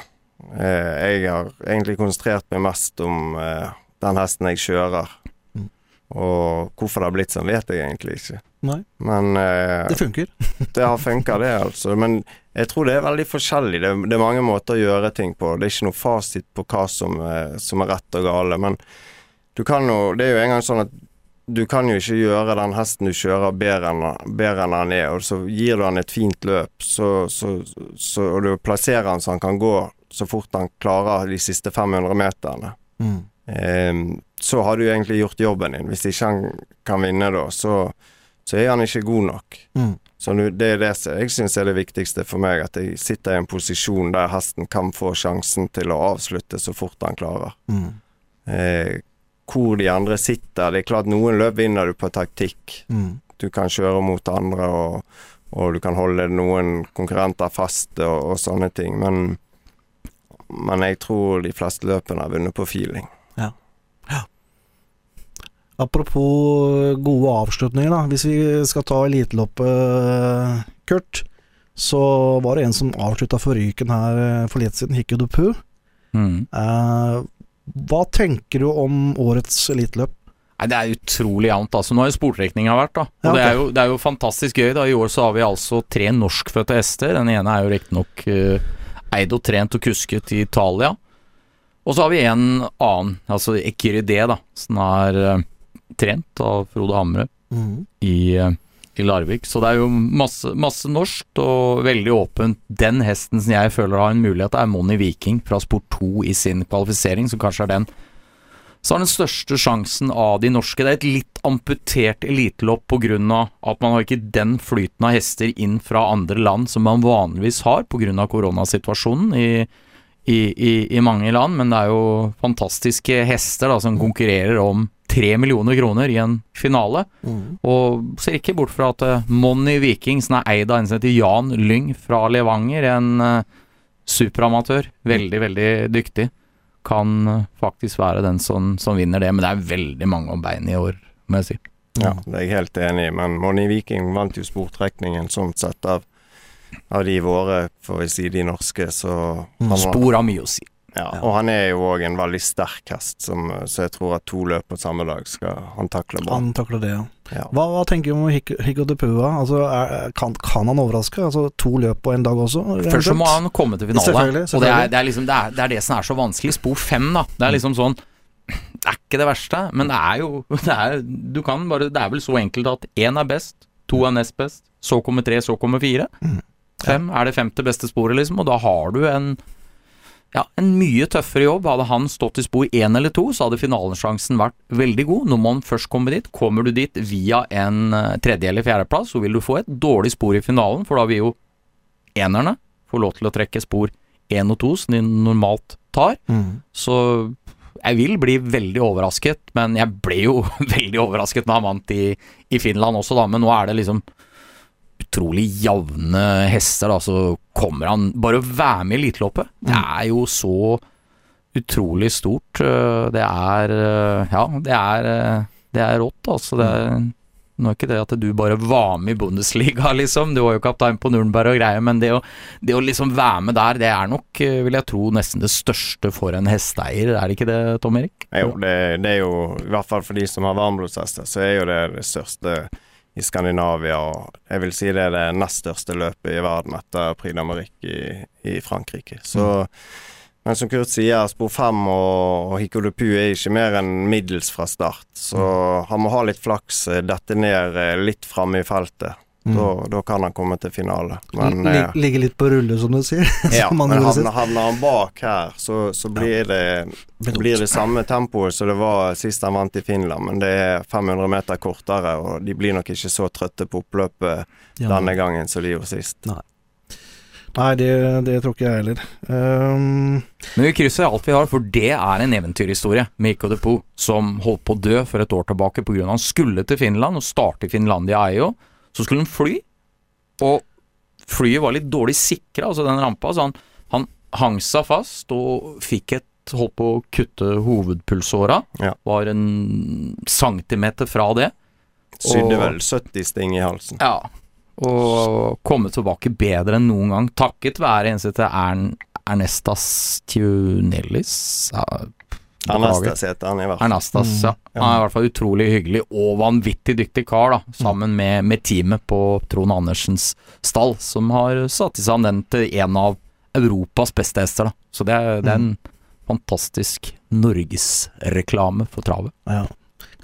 Eh, jeg har egentlig konsentrert meg mest om eh, den hesten jeg kjører. Mhm. Og hvorfor det har blitt sånn, vet jeg egentlig ikke. Nei, Men eh, det funker. det har funka, det, altså. Men jeg tror det er veldig forskjellig. Det, det er mange måter å gjøre ting på. Det er ikke noe fasit på hva som, er- som er rett og gale. Men du kan jo Det er jo engang sånn at du kan jo ikke gjøre den hesten du kjører, bedre enn, bedre enn han er. Og så gir du han et fint løp, så, så, så, og du plasserer han så han kan gå så fort han klarer de siste 500 meterne. Mm. Eh, så har du egentlig gjort jobben din. Hvis ikke han kan vinne da, så, så er han ikke god nok. Mm. Så det er det jeg syns er det viktigste for meg, at jeg sitter i en posisjon der hesten kan få sjansen til å avslutte så fort han klarer. Mm. Eh, hvor de andre sitter Det er klart noen løp vinner du på taktikk. Mm. Du kan kjøre mot andre, og, og du kan holde noen konkurrenter fast og, og sånne ting. Men, men jeg tror de fleste løpene har vunnet på feeling. Apropos gode avslutninger, da. Hvis vi skal ta eliteloppet, Kurt, så var det en som avslutta forryken her eh, for litt siden, Hikki Dupu. Mm. Eh, hva tenker du om årets eliteløp? Det er utrolig jevnt. Altså. Nå har jo sportrekninga vært, da. Og Ja, det, er jo, det er jo fantastisk gøy. da I år så har vi altså tre norskfødte hester. Den ene er jo riktignok uh, eid og trent og kusket i Italia. Og så har vi en annen, altså Ekyridé, da, som er eh, trent av Frode Hamre i, eh, i Larvik. Så det er jo masse, masse norsk og veldig åpent. Den hesten som jeg føler har en mulighet, er Moni Viking fra Sport 2 i sin kvalifisering, som kanskje er den så har den største sjansen av de norske. Det er et litt amputert elitelopp pga. at man har ikke den flyten av hester inn fra andre land som man vanligvis har pga. koronasituasjonen i, i, i, i mange land. Men det er jo fantastiske hester da, som konkurrerer om tre millioner kroner i en finale. Og ser ikke bort fra at Monny Moni Viking, som er eid av en som heter Jan Lyng fra Levanger, en uh, superamatør, veldig, veldig dyktig, kan eh, faktisk være den som, som vinner det. Men det er veldig mange om beinet i år, må jeg si. Ja, det er jeg helt enig i. Men Monny Viking vant jo sportrekningen sånn sett av, av de våre, får vi si, de norske, så han var- Spor har mye å si. Ja, og han er jo òg en veldig sterk hest, som, så jeg tror at to løp på samme dag skal han takle bra. Han takler det, ja. Ja. Hva, hva tenker du om Higgo de Dupua? Altså, er, kan, kan han overraske? Altså, to løp på en dag også? Først så må han komme til finale. Selvfølgelig, Og det er, det, er liksom, det, er, det er det som er så vanskelig. Spor fem, da. Det er liksom sånn Det er ikke det verste, men det er jo det er, Du kan bare Det er vel så enkelt at én er best, to er nest best, så kommer tre, så kommer fire. Mm. Fem er det femte beste sporet, liksom, og da har du en ja, en mye tøffere jobb. Hadde han stått i spor én eller to, så hadde finalesjansen vært veldig god. Når man først kommer dit, kommer du dit via en eh, tredje- eller fjerdeplass, så vil du få et dårlig spor i finalen, for da vil jo enerne få lov til å trekke spor én og to, som de normalt tar. Mm. Så jeg vil bli veldig overrasket, men jeg ble jo veldig overrasket når han vant i, i Finland også, da. Men nå er det liksom utrolig jevne hester, da, så kommer han Bare å være med i eliteløpet, det er jo så utrolig stort. øh, Det er øh, Ja, det er, øh, det er rått, altså. Det er, nå er ikke det at du bare var med i Bundesliga, liksom. Du var jo kaptein på Nürnberg og greier, men det å, det å liksom være med der, det er nok, vil jeg tro, nesten det største for en hesteeier, er det ikke det, Tom Erik? Jo, det, det er jo I hvert fall for de som har varmblodshester, så er jo det det største i Skandinavia. Og jeg vil si det er det nest største løpet i verden etter Prix d'Amérique i, i Frankrike. Så Men som Kurt sier, spor fem og, og Hiko de Pu er ikke mer enn middels fra start. Så han må ha litt flaks, eh, dette ned eh, litt framme i feltet. Da, da kan han komme til finale. Men, L eh, Ligge litt på rulle, som du sier. ja, men havner, havner han bak her, så, så blir, det, Blir det samme tempoet som det var sist han vant i Finland. Men det er 500 meter kortere, og de blir nok ikke så trøtte på oppløpet Ja. denne gangen som de gjorde sist. Nei, det, det tror ikke jeg heller. Um, Men vi krysser alt vi har, for det er en eventyrhistorie med de Poe, som holdt på å dø for et år tilbake pga. han skulle til Finland og starte i Finlandia Eio. Så skulle han fly, og flyet var litt dårlig sikra, altså den rampa, så han, han hang seg fast og fikk et Holdt på å kutte hovedpulsåra. Ja. Var en centimeter fra det. Sydde vel 70 sting i halsen. Ja. Og komme tilbake bedre enn noen gang, takket være eneste til Ern, Ernestas Tunellis. Ernestas heter han i hvert fall. Ernastas, Mm, ja. Han er i hvert fall utrolig hyggelig og vanvittig dyktig kar, da. Sammen med, med teamet på Trond Andersens stall, som har satt i sammen den til en av Europas beste hester, da. Så det er, det er en fantastisk norgesreklame for travet. ja.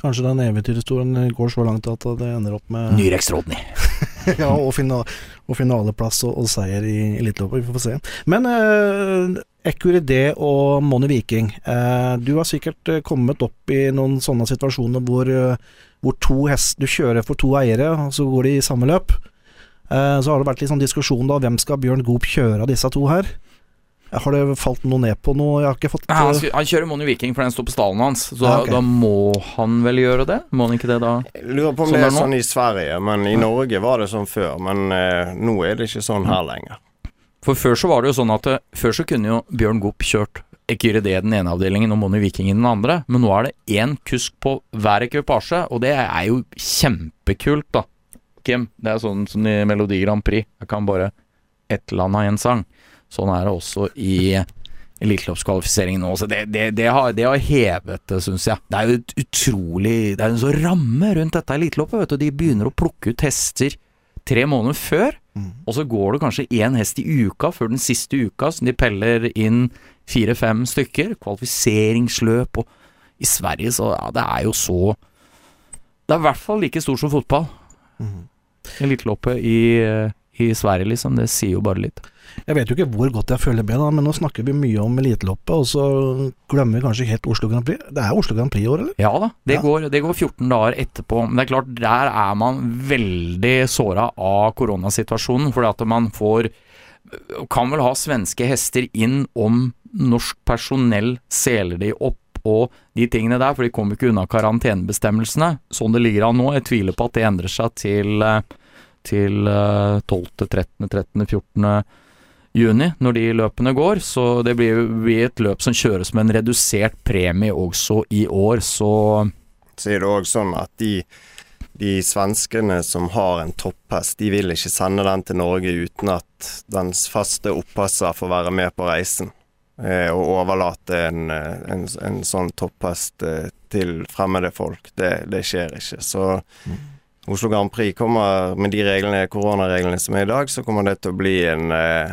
Kanskje den eventyrhistorien går så langt at det ender opp med Ny Rodney. ja, og, fina og finaleplass og, og seier i Eliteloppet. Vi får se. Men eh, Ecuridé og Money Viking. eh, du har sikkert eh, kommet opp i noen sånne situasjoner hvor, eh, hvor to hest, du kjører for to eiere, og så går de i samme løp. Eh, så har det vært litt sånn diskusjon da, hvem skal Bjørn Goop kjøre av disse to her? Har det falt noe ned på noe? Jeg har ikke fått Han, eh, skal- han kjører Moni Viking, for den står på stallen hans. Så Ja, okay. da må han vel gjøre det? Må han ikke det da? Jeg lurer på om Sånn det er sånn i Sverige, men i Norge var det sånn før. Men eh, nå er det ikke sånn her lenger. For før så var det jo sånn at eh, Før så kunne jo Bjørn Gopp kjørt Ekyridé i den ene avdelingen og Moni Viking i den andre, men nå er det én kusk på hver ekvipasje, og det er jo kjempekult, da. Kim, det er sånn som i Melodi Grand Prix. Jeg kan bare ett land av én sang. Sånn er det også i eliteløpskvalifiseringen nå. Så det, det, det, har, det har hevet det, syns jeg. Det er jo et utrolig Det er en sånn ramme rundt dette eliteløpet, vet du. De begynner å plukke ut hester tre måneder før. Og så går det kanskje én hest i uka før den siste uka, som de peller inn fire-fem stykker. Kvalifiseringsløp og I Sverige så Ja, det er jo så Det er i hvert fall like stort som fotball. Eliteløpet i, i Sverige, liksom. Det sier jo bare litt. Jeg vet jo ikke hvor godt jeg føler med da, men nå snakker vi mye om eliteloppet, og så glemmer vi kanskje helt Oslo Grand Prix. Det er Oslo Grand Prix i år, eller? Ja da, det, Ja. Går, det går 14 dager etterpå. Men det er klart, der er man veldig såra av koronasituasjonen. Fordi at man får Kan vel ha svenske hester inn om norsk personell seler de opp og de tingene der, for de kommer ikke unna karantenebestemmelsene. Sånn det ligger an nå. Jeg tviler på at det endrer seg til, eh, til eh, 12., 13., 13., 14. juni, når de løpene går. Så det blir blir et løp som kjøres med en redusert premie også i år, så Så er det òg sånn at de, de svenskene som har en topphest, de vil ikke sende den til Norge uten at dens faste oppasser får være med på reisen. Å og overlate en, eh, en, en sånn topphest eh, til fremmede folk. Det, det skjer ikke. Så Oslo Grand Prix kommer med de reglene, koronareglene som er i dag, så kommer det til å bli en, eh,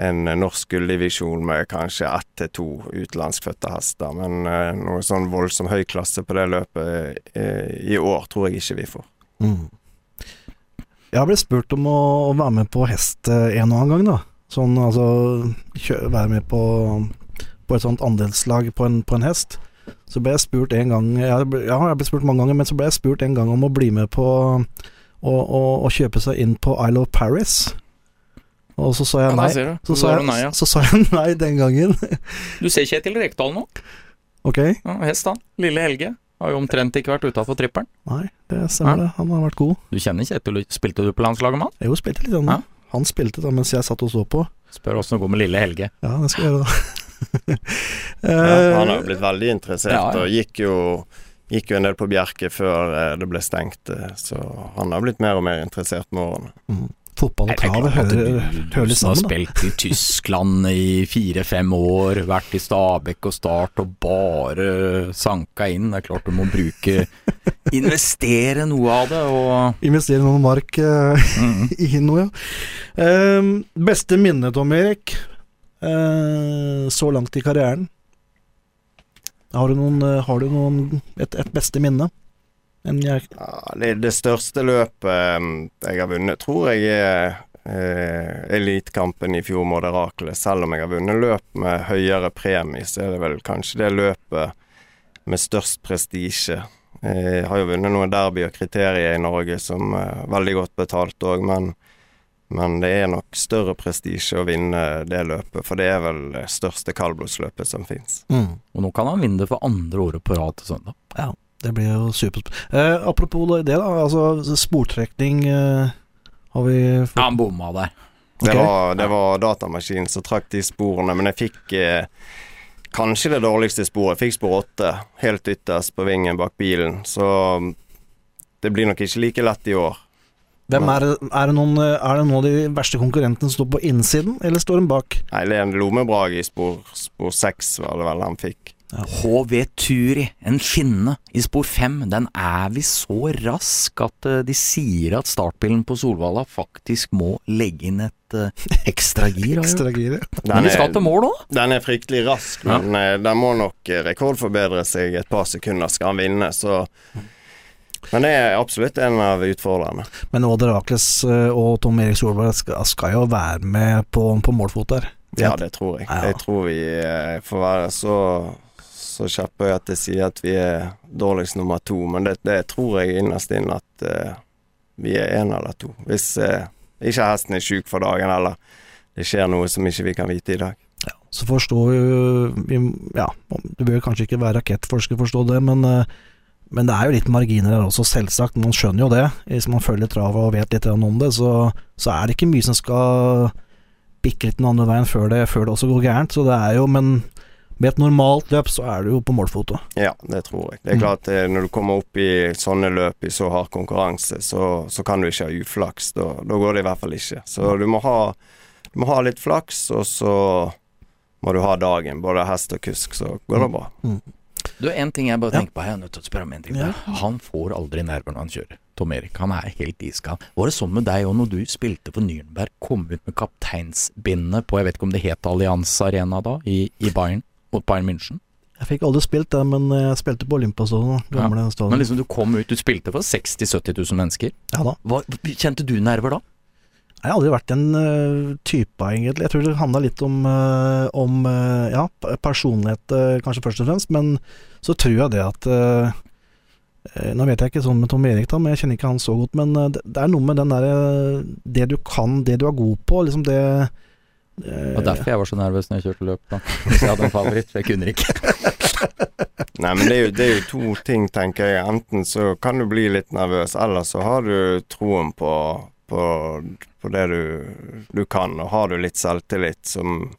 en norsk gulldivisjon med kanskje ett til to utenlandskfødte hester. Men eh, noe sånn voldsom høy klasse på det løpet eh, i år tror jeg ikke vi får. Jeg har blitt spurt om å, være med på hest en og annen gang, da. Sånn altså kjø, Være med på, på et sånt andelslag på en, på en hest. Så ble jeg spurt en gang jeg, ble- Ja, jeg har blitt spurt mange ganger, men så ble jeg spurt en gang om å bli med på å, å, å kjøpe seg inn på Isle of Paris. Og så sa jeg nei. Ja. Så Så sa, jeg, nei, ja. så sa jeg nei den gangen. Du ser Kjetil Rekdal nå. ok, Ja, hest, han. Lille Helge. Har jo omtrent ikke vært utafor trippelen. nei, det stemmer det. Han har vært god. Du kjenner Kjetil, spilte du på landslaget med han? Jo spilte litt, han, Ja. han spilte da mens jeg satt og så på. Spør åssen det går med lille Helge. Ja, det skal jeg gjøre, da. Ja, Eh, han har jo blitt veldig interessert, Ja, ja. og gikk jo, gikk jo en del på Bjerke før eh, det ble stengt. eh, Så han har blitt mer og mer interessert med årene. Mm. Fotball og trav hører, litt sammen. da. spilt i Tyskland i fire-fem år, vært i Stabæk og Start og bare sanka inn. Det er klart du må bruke Investere noe av det, og Investere noen mark uh, mm, i noe, ja. Um, beste minne, Tom Erik, så langt i karrieren? Har du noen, eh, har du noen et, et beste minne? Ja, det, det største løpet eh, jeg har vunnet, tror jeg er eh, elitekampen i fjor mot Herakles. Selv om jeg har vunnet løp med høyere premie, så er det vel kanskje det løpet med størst prestisje. Jeg har jo vunnet noen derby og kriterier i Norge som er veldig godt betalt òg, men, men det er nok større prestisje å vinne det løpet, for det er vel det største kaldblodsløpet som fins. mm, og nå kan han vinne det for andre året på rad til søndag. det blir jo supert. Eh, apropos det, da. Altså sportrekning eh, har vi fått Ja, han bomma der. Det, var, det var datamaskinen som trakk de sporene, men jeg fikk eh, kanskje det dårligste sporet. Jeg fikk spor åtte, helt ytterst på vingen bak bilen. Så det blir nok ikke like lett i år. Hvem er, det- er, det noen, eh, er det noen av de verste konkurrentene som står på innsiden, eller står de bak? Nei, det er en lommebrag i spor, spor 6, var det vel han fikk. HV Turi, en skinne i spor 5, den er vi så rask at eh, de sier at startbilen på Solvalla faktisk må legge inn et uh, ekstra gir. Ekstra gir. Men Den vi skal til mål òg. den er fryktelig rask, men ja. den må nok eh, rekordforbedre seg et par sekunder skal han vinne, så Men det er absolutt en av utfordrerne. Men Odd Herakles eh, og Tom Erik Solberg skal, skal jo være med på, på målfot der. Ja, det tror jeg. Ja. Jeg tror vi eh, får være så så kjappe at jeg sier at vi er dårligst nummer to, men det, det tror jeg innerst inne at uh, vi er én eller to. Hvis uh, ikke hesten er sjuk for dagen, eller det skjer noe som ikke vi kan vite i dag. Så forstår vi, Ja, du bør kanskje ikke være rakettforsker for å forstå det, men, eh, men det er jo litt marginer her også, selvsagt. Man skjønner jo det. Hvis man følger travet og vet litt om det, så, så er det ikke mye som skal bikke litt den andre veien før det, før det også går gærent. Så det er jo Men med et normalt løp, så er du jo på målfoto. Ja, det tror jeg. Det er Mm. klart mm. Når du kommer opp i sånne løp i så hard konkurranse, så, så kan du ikke ha uflaks. Da, da går det i hvert fall ikke. Så du må ha, du må ha litt flaks, og så må du ha dagen. Både hest og kusk, så går det bra. Du, en ting jeg bare tenker på, jeg er nødt til å spørre om en ting. Ja. Han får aldri nerver når han kjører. Tom Erik, han er helt iskald. Var det sånn med deg òg når du spilte for Nürnberg, kom ut med kapteinsbindet på, jeg vet ikke om det het Allianz Arena da, i, i Bayern, mot Bayern München? Jeg fikk aldri spilt det, men jeg spilte på Olympiastadion. Ja. Men liksom du kom ut, du spilte for 60 000-70 000 mennesker. Ja da. Hva, kjente du nerver da? Jeg har aldri vært en uh, type, egentlig. Jeg tror det handla litt om, uh, om uh, ja, personlighet, eh, kanskje først og fremst. Men så tror jeg det at eh, eh, Nå vet jeg ikke sånn med Tom Erik, da, men jeg kjenner ikke han så godt. Men eh, det, det er noe med den derre Det du kan, det du er god på, liksom det eh, Det var derfor jeg var så nervøs når jeg kjørte løp. da Hvis jeg hadde en favoritt, for jeg kunne ikke. Nei, men det er, jo, det er jo to ting, tenker jeg. Enten så kan du bli litt nervøs, eller så har du troen på, på, på det du, du kan, og har du litt selvtillit som,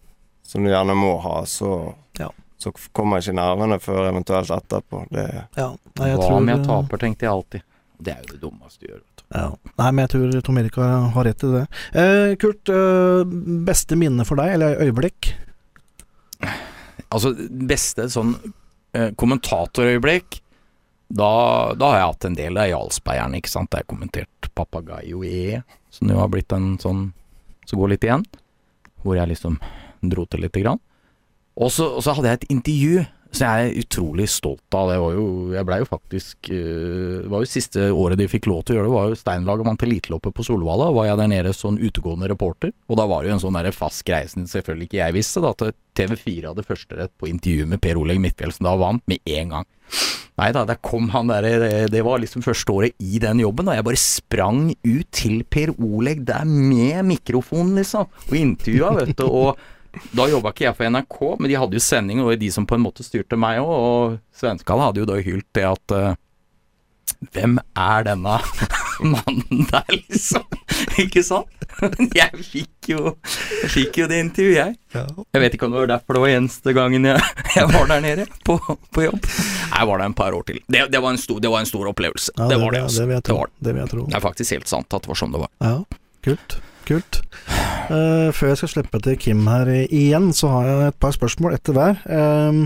som du gjerne må ha, så, Ja. så kommer ikke nervene før eventuelt etterpå. Det, Ja. Nei, jeg Hva tror, om jeg eh, taper, tenkte jeg alltid. Det er jo det dummeste du gjør. Ja. Nei, men jeg tror Tom Erik har, har rett i det. Eh, Kurt, eh, beste minne for deg, eller øyeblikk? Altså, beste sånn eh, kommentatorøyeblikk da, da har jeg hatt en del. Er Jarlsbergeren, ikke sant. Jeg kommentert Papagayo E, som jo har blitt en sånn som går litt igjen. Hvor jeg liksom dro til lite grann. Og så så hadde jeg et intervju som jeg er utrolig stolt av. Det var jo Jeg blei jo faktisk eh, Det var jo siste året de fikk lov til å gjøre det, var jo Steinlaget vant eliteloppet på Solvalla. Var jeg der nede sånn utegående reporter. Og da var det jo en sånn fast greie som selvfølgelig ikke jeg visste, da, at TV4 hadde førsterett på intervju med Per Oleg Midtfjell, som da vant med en gang. Nei da, der kom han derre det, var liksom første året i den jobben, og jeg bare sprang ut til Per Oleg der med mikrofonen, liksom, og intervjua, vet du, og da jobba ikke jeg for NRK, men de hadde jo sending, og de som på en måte styrte meg òg, og svenskene hadde jo da hylt det at uh, Hvem er denne mannen der, liksom? Ikke sant? Men jeg fikk jo Jeg fikk jo det intervjuet, jeg. Jeg vet ikke om det var derfor det var eneste gangen jeg, jeg var der nede på, på jobb. Jeg var der en par år til. Det, det, var, en stor, det var en stor opplevelse. Ja, det var det, Det altså. vil Det, tro. vil jeg tro. det er faktisk helt sant at det var sånn det var. Ja, Kult. Kult. Uh, før jeg skal slippe til Kim her igjen, så har jeg et par spørsmål etter hver. Ehm,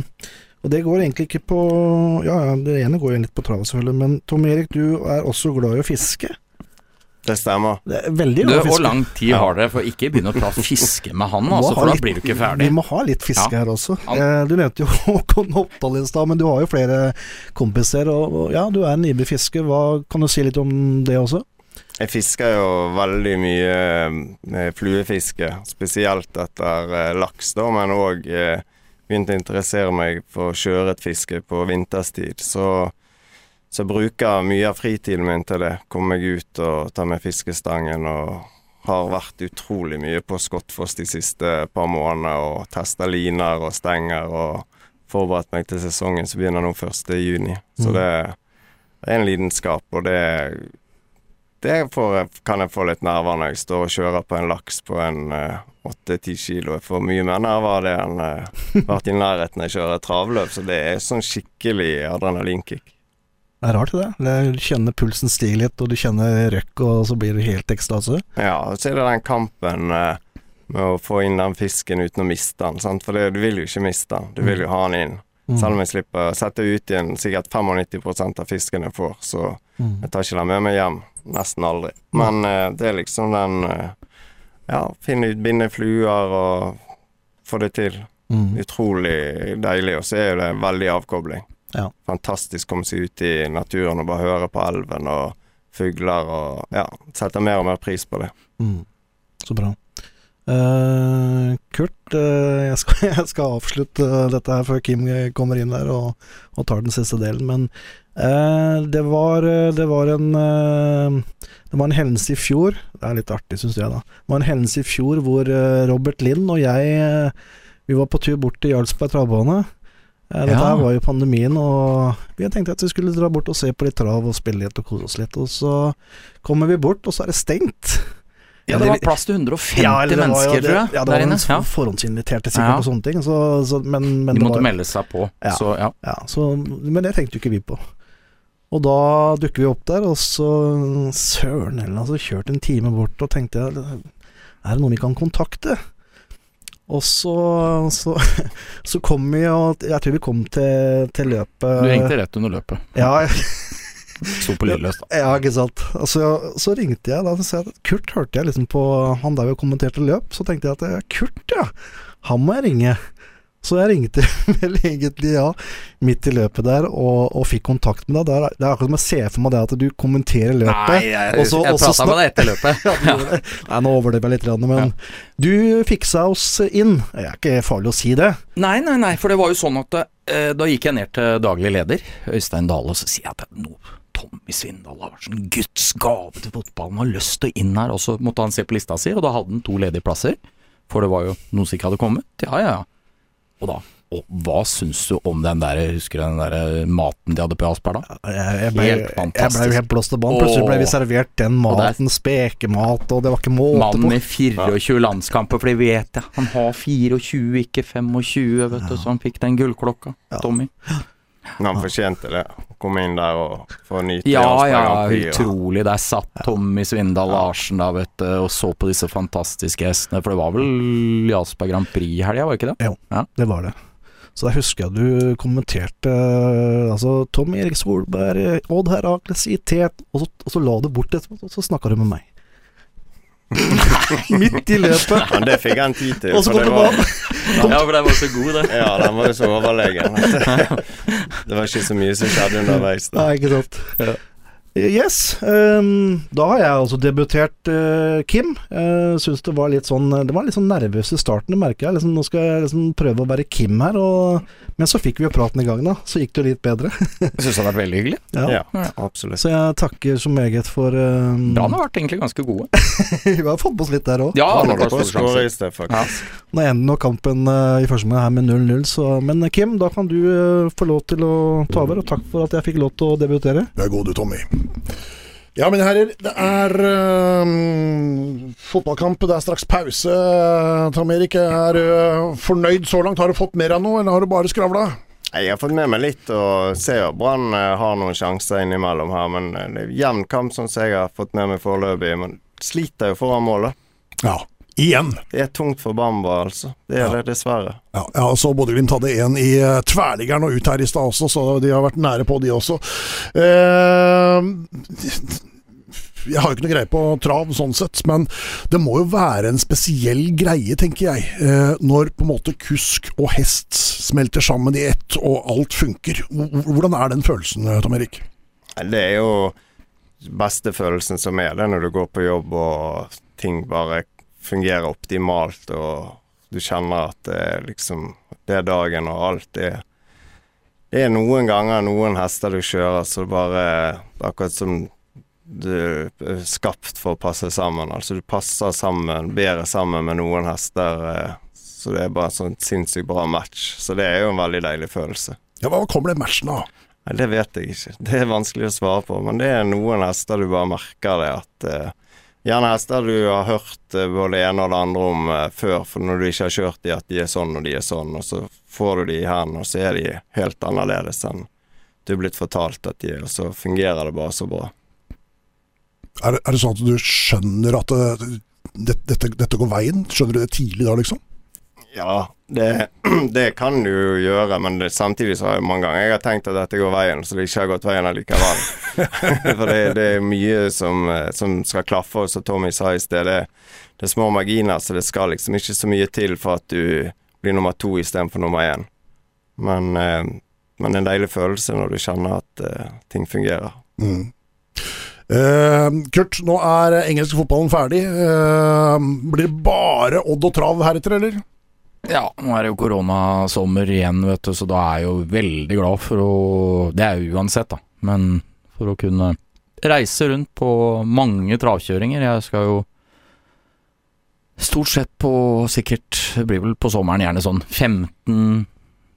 og det går egentlig ikke på Ja, ja, det ene går jo litt på travet, selvfølgelig, men Tom Erik, du er også glad i å fiske. Det stemmer. Det er veldig Du, glad i å hvor fiske. lang tid har dere for ikke begynne å ta fiske med han, altså, for da litt- blir du ikke Vi ferdig. må ha litt fiske Ja. her også. Han- Eh, du nevnte jo Håkon Oppdal i stad, men du har jo flere kompiser. Og, og ja, du er en ivrig fisker. Hva Kan du si litt om det også? Jeg fisker jo veldig mye fluefiske, spesielt etter eh, laks, da, men òg eh, begynte å interessere meg for sjøørretfiske på vinterstid. Så, så jeg bruker mye av fritiden min til det. Komme meg ut og ta med fiskestangen og har vært utrolig mye på Skottfoss de siste par månedene og testa liner og stenger og forberedt meg til sesongen som begynner nå 1. juni. Så Mm. det, det er en lidenskap, og det det får, kan jeg få litt nerver når jeg står og kjører på en laks på en åtte-ti kilo. Jeg får mye mer nerver av det enn uh, vært i nærheten når jeg kjører travløp. Så det er sånn skikkelig adrenalinkick. Det er rart, det. Du kjenner pulsen stige litt, og du kjenner røkk, og så blir du helt ekstase. Ja, og så er det den kampen eh, med å få inn den fisken uten å miste den. Sant? For det, du vil jo ikke miste den, du vil jo ha den inn. Mm. Selv om jeg slipper å sette ut igjen sikkert 95% av fisken jeg får, så Mm. jeg tar ikke den med meg hjem. Nesten aldri. Men eh, det er liksom den eh, Ja, finne ut, binde fluer og få det til. Mm. Utrolig deilig. Og så er jo det veldig avkobling. Ja. Fantastisk å komme seg ut i naturen og bare høre på elven og fugler og Ja, setter mer og mer pris på det. Mm. Så bra. Uh, Kurt, uh, jeg, skal, jeg skal avslutte dette her før Kim kommer inn der og, og tar den siste delen. Men det, var, det var en eh, Det var en hendelse i fjor Det er litt artig, syns jeg, da. Det var en hendelse i fjor hvor eh, Robert Lind og jeg eh, Vi var på tur bort til Jarlsberg travbane. Eh, Dette Ja. var jo pandemien, og vi tenkte at vi skulle dra bort og se på litt trav og spille litt og kose oss litt. Og så kommer vi bort, og så er det stengt. Ja, det var plass til 150 ja, mennesker, tror jeg, Ja, det var inne. Ja. forhåndsinviterte sikkert Ja. og sånne ting. Så, så, men, men, De måtte var, melde seg på, Ja. så ja. ja, så, men det tenkte jo ikke vi på. Og da dukker vi opp der, og så Søren heller, altså kjørt en time bort, og tenkte jeg Er det noen vi kan kontakte? Og så, så, så kom vi, og jeg tror vi kom til, til løpet Du hengte rett under løpet. Ja, Sto på lydløs, da. Ja, ikke sant. Altså, så ringte jeg da, så sa at Kurt hørte jeg liksom på Han der vi kommenterte løp, så tenkte jeg at Kurt, ja, han må jeg ringe. Så jeg ringte vel egentlig, ja, midt i løpet der, og, og fikk kontakt med deg. Det er, det akkurat som jeg ser for meg det at du kommenterer løpet. jeg, Og jeg prata med deg etter løpet. Ja, det. Nei, nå overdriver jeg litt, men men du fiksa oss inn. Det er ikke farlig å si det. Nei, nei, nei, for det var jo sånn at eh, da gikk jeg ned til daglig leder, Øystein Dale, og så sier jeg at nå Tommy Svindal har vært sånn Guds gave til fotballen, har lyst til å inn her, og så måtte han se på lista si, og da hadde han to ledige plasser, for det var jo noen som ikke hadde kommet. Ja, ja, ja. Og da og hva syns du om den der, husker du den der maten de hadde på Jarlsberg da? Jeg, jeg, ble, Helt jeg ble fantastisk. helt blåst av banen. Plutselig ble vi servert den Og maten, spekemat, og det var ikke måte på. Mannen i 24 landskamper, for det vet jeg. Han har 24, ikke 25, vet du, så han fikk den gullklokka, Ja. Tommy. Men han fortjente det. Komme inn der og få nyte Ja, ja, utrolig. Der satt Tommy Svindal Larsen da, vet du, og så på disse fantastiske hestene. For det var vel Jarlsberg Grand Prix i helga, var det ikke det? Jo, Det var det. Så der husker jeg du kommenterte Altså Tom Erik Solberg, Odd Herakles i tet, og så, og så la du bort det, og så snakka du med meg. Midt i løpet. Men det fikk han tid til. Og så kom det var- Ja, for den var så god, det. Ja, den var jo så overlegen. Det var ikke så mye som skjedde underveis. Da. Nei, ikke sant. Yes. Um, da har jeg altså debutert uh, Kim. Uh, Syns det var litt sånn Det var litt sånn nervøs i starten, det merker jeg. Liksom, nå skal jeg liksom prøve å være Kim her, og, men så fikk vi jo praten i gang, da. Så gikk det jo litt bedre. Jeg syns det har vært veldig hyggelig. Ja, absolutt. Så jeg takker så meget for um, Da har vært egentlig ganske gode. Vi har fått på oss litt der òg. Ja, ja, det var. Nå ender nå kampen uh, i første omgang her med 0-0, så Men eh, Kim, da kan du uh, få lov til å ta over, og takk for at jeg fikk lov til å debutere. Det er god du, Tommy. Ja, mine herrer, det er øhm, fotballkamp. Det er straks pause. Tom Erik, er du fornøyd så langt? Har du fått mer av noe, eller har du bare skravla? Jeg har fått med meg litt og ser at Brann eh, har noen sjanser innimellom her. Men eh, det er jevn kamp, sånn som jeg har fått med meg foreløpig. Men sliter jo foran målet. Ja. Igjen. Det er tungt for Bamba, altså. Det er Ja. det, dessverre. Ja, ja så Bodø-Glimt hadde en i eh, tverrliggeren og ut her i stad også, så de har vært nære på, de også. Eh, jeg har jo ikke noe greie på trav, sånn sett, men det må jo være en spesiell greie, tenker jeg, eh, når på en måte kusk og hest smelter sammen i ett, og alt funker. Hvordan er den følelsen, eh, Tom Erik? Det er jo beste følelsen som er det når du går på jobb og ting bare fungerer optimalt, og du kjenner at det er liksom Det er dagen, og alt det Det er noen ganger noen hester du kjører så bare Akkurat som du er skapt for å passe sammen. Altså du passer sammen, bedre sammen med noen hester. eh, Så det er bare en sånn sinnssykt bra match. Så det er jo en veldig deilig følelse. Ja, Hva kommer den matchen av? Nei, Det vet jeg ikke. Det er vanskelig å svare på. Men det er noen hester du bare merker det at eh, Gjerne hester du har hørt eh, både det ene og det andre om eh, før, for når du ikke har kjørt de at de er sånn og de er sånn, og så får du de i hendene, og så er de helt annerledes enn du er blitt fortalt at de er, og så fungerer det bare så bra. Er, det- er det sånn at du skjønner at det, det, dette, dette går veien? Skjønner du det tidlig da, liksom? Ja, det, det kan du jo gjøre, men det, samtidig så har jeg mange ganger jeg har tenkt at dette går veien, så det ikke har gått veien allikevel. For det, det er mye som, eh, som skal klaffe, og som Tommy sa i sted, det, det er små marginer, så det skal liksom ikke så mye til for at du blir nummer to istedenfor nummer én. Men, eh, men en deilig følelse når du kjenner at eh, ting fungerer. Mm. Uh, Kurt, nå er engelsk fotballen ferdig. Uh, blir det bare Odd og trav heretter, eller? Ja, nå er det jo koronasommer igjen, vet du, så da er jeg jo veldig glad for å Det er jo uansett, da, men for å kunne reise rundt på mange travkjøringer. Jeg skal jo stort sett på sikkert Det blir vel på sommeren gjerne sånn 15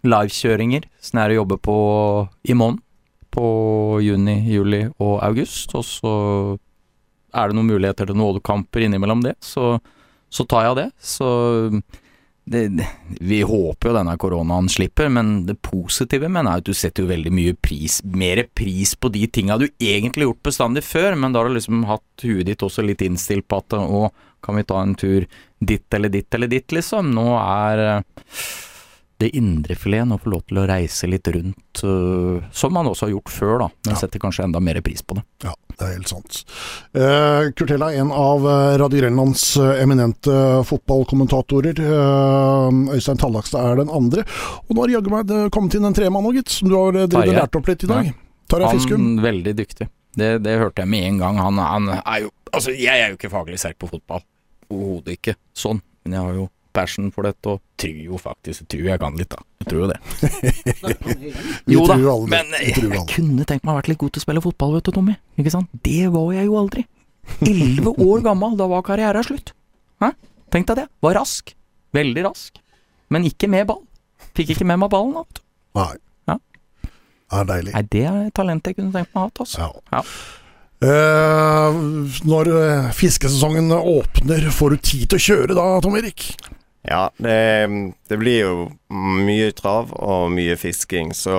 livekjøringer som jeg er å jobbe på i måneden. På juni, juli og august. Og så er det noen muligheter til nådekamper innimellom det, så, så tar jeg det. Så det, vi håper jo denne koronaen slipper, men det positive mener jeg at du setter jo veldig mye pris, mer pris på de tinga du egentlig har gjort bestandig før, men da har du liksom hatt huet ditt også litt innstilt på at å, kan vi ta en tur ditt eller ditt eller ditt, liksom. Nå er eh, det indrefileten å få lov til å reise litt rundt, øh, som man også har gjort før, da, men Ja. setter kanskje enda mer pris på det. Ja, det er helt sant. Uh, Kurtella en av eh, Radio Grenlands eh, eminente fotballkommentatorer. Eh, Øystein Tallakstad er den andre. Og nå har jaggu meg kommet inn en tremann òg, gitt. Som du har eh, drevet lært opp litt i dag. Tarjei Fiskum. Han veldig dyktig. Det, det hørte jeg med en gang. Han, han er jo Altså, jeg er jo ikke faglig sterk på fotball. Overhodet ikke sånn. Men jeg har jo passion for dette, og tror jo faktisk tror jeg kan litt, da. Jeg tror jo det. Jo da, men jeg, jeg kunne tenkt meg å vært litt god til å spille fotball, vet du, Tommy. Ikke sant? Det var jeg jo aldri. Elleve år gammel, da var karrieren slutt. Hæ? Tenk deg det. Var rask. Veldig rask. Men ikke med ball. Fikk ikke med meg ballen, da. vet du. Nei. Ja. Det er deilig. Nei, det er talentet jeg kunne tenkt meg å ha hatt, altså. Ja. Ja. Uh, når eh, fiskesesongen åpner, får du tid til å kjøre da, Tom Erik? Ja, det, det blir jo mye trav og mye fisking, så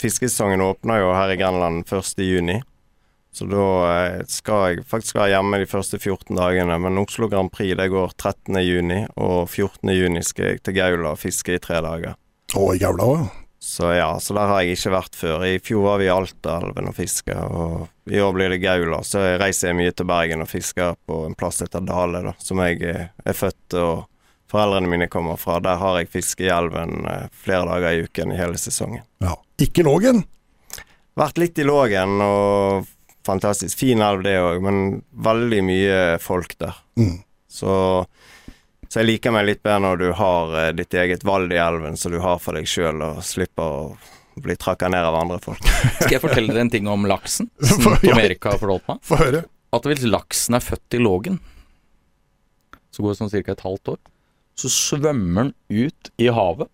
fiskesesongen åpner jo her i Grenland 1. juni. Så da eh, skal jeg faktisk være hjemme de første 14 dagene, men Oslo Grand Prix det går 13. juni, og 14. juni skal jeg til Gaula og fiske i tre dager. Og i Gaula òg, ja. Så ja, så der har jeg ikke vært før. I fjor var vi i Altaelven og fiska, og i år blir det Gaula. Så jeg reiser jeg mye til Bergen og fisker på en plass som heter Dale, da, som jeg eh, er født og foreldrene mine kommer fra. Der har jeg fiske i elven eh, flere dager i uken i hele sesongen. ja. Ikke Lågen? Vært litt i Lågen, og fantastisk. Fin elv det òg, men veldig mye folk der. Mm. Så, så jeg liker meg litt bedre når du har eh, ditt eget valg i elven, så du har for deg sjøl, og slipper å bli trakka ned av andre folk. Skal jeg fortelle dere en ting om laksen? Som Amerika. Tom Erik har fortalt meg? Få høre. At hvis laksen er født i Lågen, så går det sånn ca. et halvt år, så svømmer den ut i havet.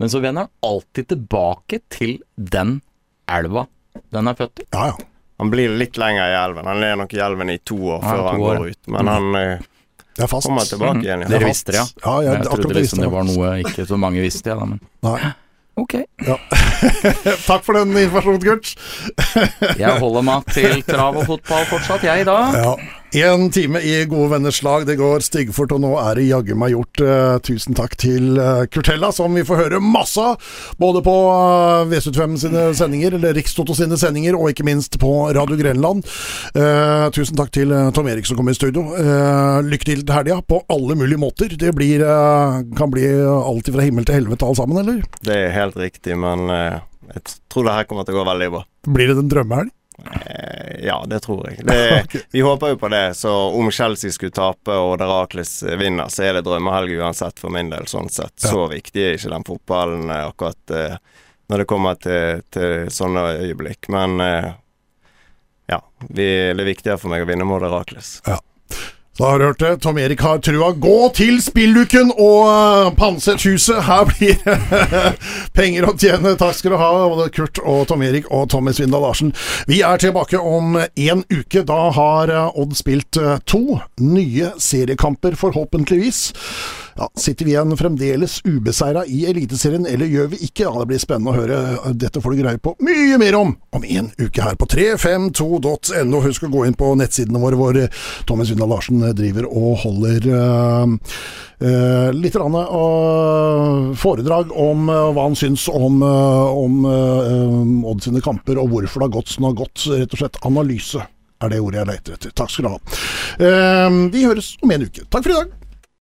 Men så vender han alltid tilbake til den elva den er født i. Ja, ja. Han blir litt lenger i elven. Han er nok i elven i to år Ja, før to han år, går ut, men han eh, Det er fast. kommer tilbake igjen. Dere visste det, ja? Ja, jeg, Jeg trodde det liksom det var noe ikke så mange visste, ja, da, men Nei. ok. Takk for den informasjonen, Kurt. Jeg holder meg til trav og fotball fortsatt, jeg da. Ja. En time i gode venners lag, det går styggfort, og nå er det jaggu meg gjort. Uh, tusen takk til uh, Kurtella, som vi får høre masse av. Både på uh, V75 sine sendinger, eller Rikstoto sine sendinger, og ikke minst på Radio Grenland. Uh, tusen takk til Tom Erik som kom i studio. lykke til til helga, på alle mulige måter. Det blir, kan bli alt fra himmel til helvete alle sammen, eller? Det er helt riktig, men jeg tror det her kommer til å gå veldig bra. Blir det en drømmehelg? Eh, ja, det tror jeg. Det, okay. Vi håper jo på det. Så om Chelsea skulle tape og Derakles vinner, så er det drømmehelg uansett for min del, sånn sett. Ja. Så viktig er ikke den fotballen eh, akkurat eh, når det kommer til, til sånne øyeblikk. Men ja, vi, det er viktigere for meg å vinne mot Derakles. Ja. Så har du hørt det. Tom Erik har trua. Gå til spilluken og uh, pansett huset! Her blir penger å tjene. Takk skal du ha, både Kurt og Tom Erik og Tommy Svindal Larsen. Vi er tilbake om én uke. Da har uh, Odd spilt uh, to nye seriekamper, forhåpentligvis. Ja, sitter vi igjen fremdeles ubeseira i Eliteserien, eller gjør vi ikke? Ja, det blir spennende å høre. Dette får du greie på mye mer om om en uke her på 352.no. Husk å gå inn på nettsidene våre hvor Tommy Svindal Larsen driver og holder uh, uh, litt rann, uh, foredrag om hva han syns om, om Odd sine kamper, og hvorfor det har gått som det har gått. Rett og slett analyse er det ordet jeg leter etter. Takk skal du ha. vi høres om en uke. Takk for i dag.